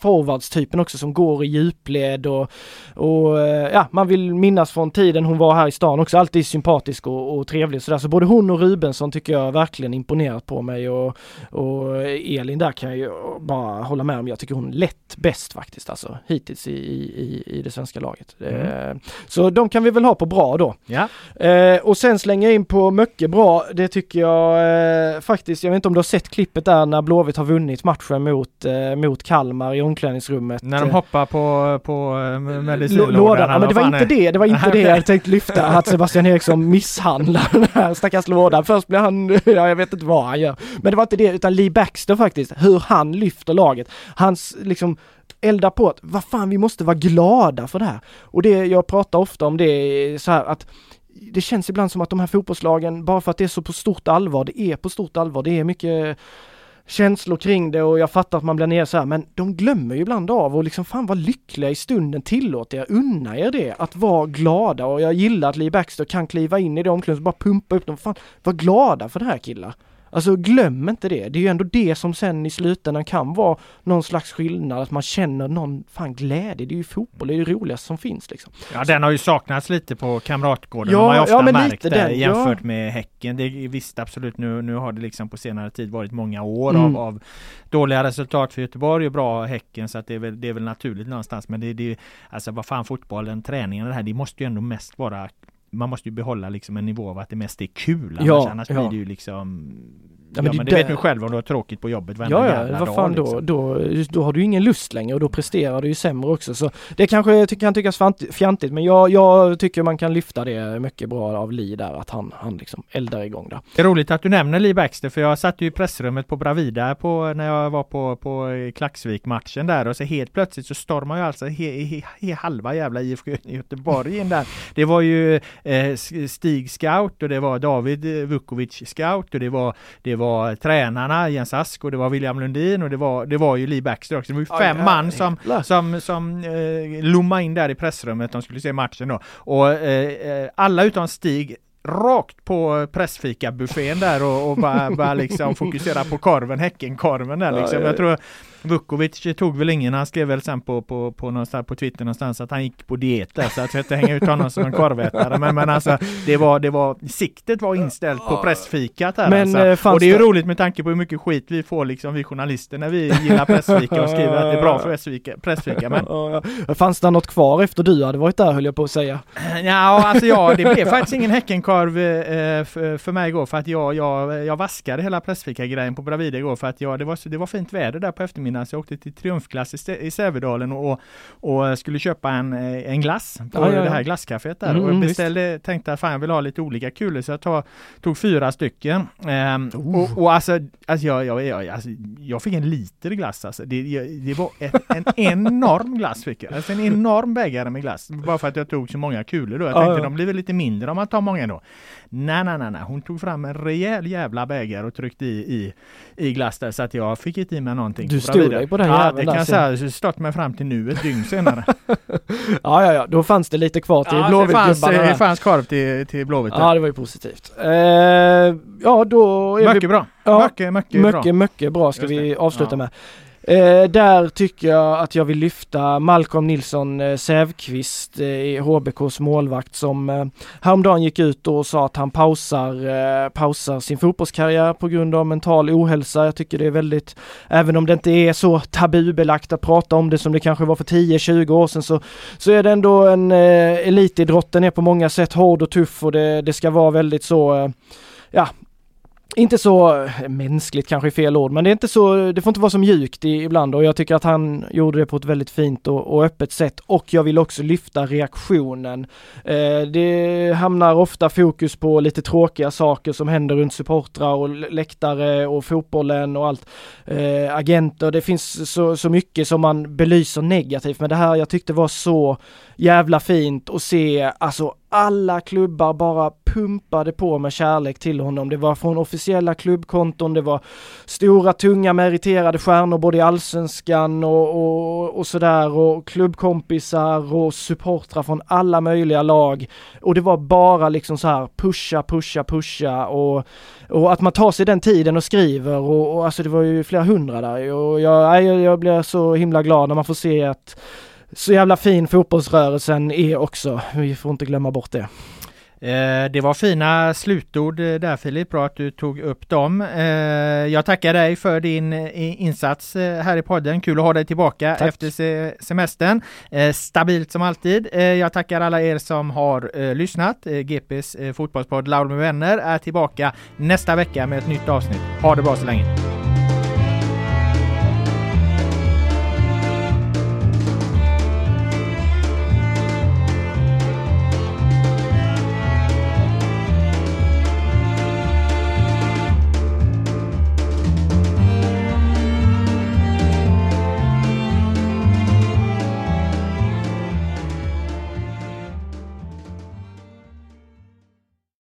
forwardstypen också som går i djupled och, och eh, ja, man vill minnas från tiden hon var här i stan också. Alltid sympatisk och, och trevlig sådär. Så både hon och Rubensson tycker jag verkligen imponerat på mig och, och Elin där kan jag ju bara hålla med om. Jag tycker hon lätt bäst faktiskt alltså hittills i, i, i det svenska laget. Mm. Eh, så de kan vi väl ha på bra då. Ja. Eh, och sen slänga in på mycket bra. Det tycker jag eh, faktiskt. Jag vet inte om du har sett klippet där när Blåvitt har vunnit matchen mot, eh, mot Kalmar i omklädningsrummet. När de hoppar på, på eh, medicinlådan. Ja, men det var inte det. Det var inte det jag tänkte lyfta. Att Sebastian Eriksson misshandlar den här stackars lådan. Först blir han, ja jag vet inte vad han gör. Men det var inte det utan Lee Baxter faktiskt, hur han lyfter laget. Hans liksom eldar på att vad fan vi måste vara glada för det här. Och det, jag pratar ofta om det så här att det känns ibland som att de här fotbollslagen, bara för att det är så på stort allvar, det är på stort allvar, det är mycket känslor kring det och jag fattar att man blir ner så här, men de glömmer ju ibland av och liksom fan vad lyckliga i stunden, tillåt er, unna er det, att vara glada och jag gillar att Lee Baxter kan kliva in i det omklädningsrummet och bara pumpa upp dem, fan var glada för det här killar. Alltså glöm inte det. Det är ju ändå det som sen i slutändan kan vara någon slags skillnad, att man känner någon fan glädje. Det är ju fotboll, det är det roligaste som finns liksom. Ja, den har ju saknats lite på Kamratgården. Ja, har man ju ofta ja, märkt det den, jämfört ja. med Häcken. Det är visst absolut nu, nu har det liksom på senare tid varit många år mm. av, av, dåliga resultat för Göteborg och bra Häcken så att det är väl, det är väl naturligt någonstans. Men det, det alltså vad fan fotbollen, träningen, det här, det måste ju ändå mest vara man måste ju behålla liksom en nivå av att det mest är kul annars, ja, annars ja. blir det ju liksom Ja, men, ja, men det, vet du själv om du har tråkigt på jobbet varenda Ja, ja, vad fan dag, då, liksom. då? Då har du ingen lust längre och då presterar du ju sämre också. Så det kanske kan tyckas fjantigt men jag, jag tycker man kan lyfta det mycket bra av Lee där, att han, han liksom eldar igång där. Det är roligt att du nämner Lee Baxter för jag satt ju i pressrummet på Bravida på, när jag var på, på Klacksvik-matchen där och så helt plötsligt så stormar ju alltså he, he, he, halva jävla IFK Göteborg in där. Det var ju eh, Stig Scout och det var David Vukovic Scout och det var, det var tränarna Jens Ask och det var William Lundin och det var, det var ju Lee Baxter också. Det var ju fem Aj, man som, som, som eh, lommade in där i pressrummet. De skulle se matchen då. Och eh, eh alla utom Stig rakt på pressfika-buffén där och, och bara, bara liksom fokusera på korven, Häckenkorven där liksom. Jag tror Vukovic tog väl ingen, han skrev väl sen på, på, på, någonstans, på Twitter någonstans att han gick på diet där, så att jag inte hänga ut honom som en korvätare. Men, men alltså, det var, det var, siktet var inställt på pressfikat här men, alltså. Eh, och det är ju roligt med tanke på hur mycket skit vi får liksom, vi journalister, när vi gillar pressfika och skriver att det är bra för pressfika. pressfika men... Fanns det något kvar efter du hade varit där höll jag på att säga? Ja, alltså ja, det blev faktiskt ingen Häckenkorv eh, för, för mig igår för att jag, jag, jag vaskade hela pressfika-grejen på Bravida igår för att jag, det, var, det var fint väder där på eftermiddagen eftermiddagen så jag åkte till Triumfglass i, Sävedalen och, och skulle köpa en, eh, en glass på ja, ja, ja. det här glasscaféet där mm, och beställde, visst. tänkte att fan jag vill ha lite olika kulor så jag tog, tog fyra stycken. Ehm, oh. och, och alltså, alltså, jag, jag, jag, alltså, jag fick en liter glass alltså. Det, det var ett, en enorm glass fick jag. Alltså en enorm bägare med glass. Bara för att jag tog så många kulor då. Jag tänkte de blir väl lite mindre om man tar många då. Nej, nej, nej, nej. Hon tog fram en rejäl jävla bägare och tryckte i, i, i glass där så att jag fick inte i mig någonting. Du stod dig på den Ja, det kan jag säga. Stått mig fram till nu ett dygn senare. ja, ja, ja, då fanns det lite kvar till ja, Blåvitt-gubbarna. Det fanns, fanns korv till, till Blåvitt. Ja, det var ju positivt. Eh, ja, då är mycket vi... bra. Ja, mycket, mycket, mycket bra. Mycket bra ska vi avsluta ja. med. Eh, där tycker jag att jag vill lyfta Malcolm Nilsson eh, Sävqvist, eh, HBKs målvakt som eh, häromdagen gick ut och sa att han pausar, eh, pausar sin fotbollskarriär på grund av mental ohälsa. Jag tycker det är väldigt, även om det inte är så tabubelagt att prata om det som det kanske var för 10-20 år sedan så, så är det ändå en eh, elitidrotten är på många sätt hård och tuff och det, det ska vara väldigt så eh, ja, inte så eh, mänskligt kanske är fel ord, men det är inte så, det får inte vara så mjukt ibland och jag tycker att han gjorde det på ett väldigt fint och, och öppet sätt och jag vill också lyfta reaktionen. Eh, det hamnar ofta fokus på lite tråkiga saker som händer runt supportrar och läktare och fotbollen och allt. Eh, agenter, det finns så, så mycket som man belyser negativt, men det här jag tyckte var så jävla fint att se, alltså alla klubbar bara pumpade på med kärlek till honom. Det var från officiella klubbkonton, det var stora, tunga, meriterade stjärnor både i allsvenskan och, och, och sådär och klubbkompisar och supportrar från alla möjliga lag. Och det var bara liksom så här pusha, pusha, pusha och, och att man tar sig den tiden och skriver och, och alltså det var ju flera hundra där och jag, jag, jag blir så himla glad när man får se att så jävla fin fotbollsrörelsen är också. Vi får inte glömma bort det. Eh, det var fina slutord eh, där Filip, bra att du tog upp dem. Eh, jag tackar dig för din insats här i podden. Kul att ha dig tillbaka Tack. efter semestern. Stabilt som alltid. Jag tackar alla er som har lyssnat. GPs fotbollspodd Laul med vänner är tillbaka nästa vecka med ett nytt avsnitt. Ha det bra så länge!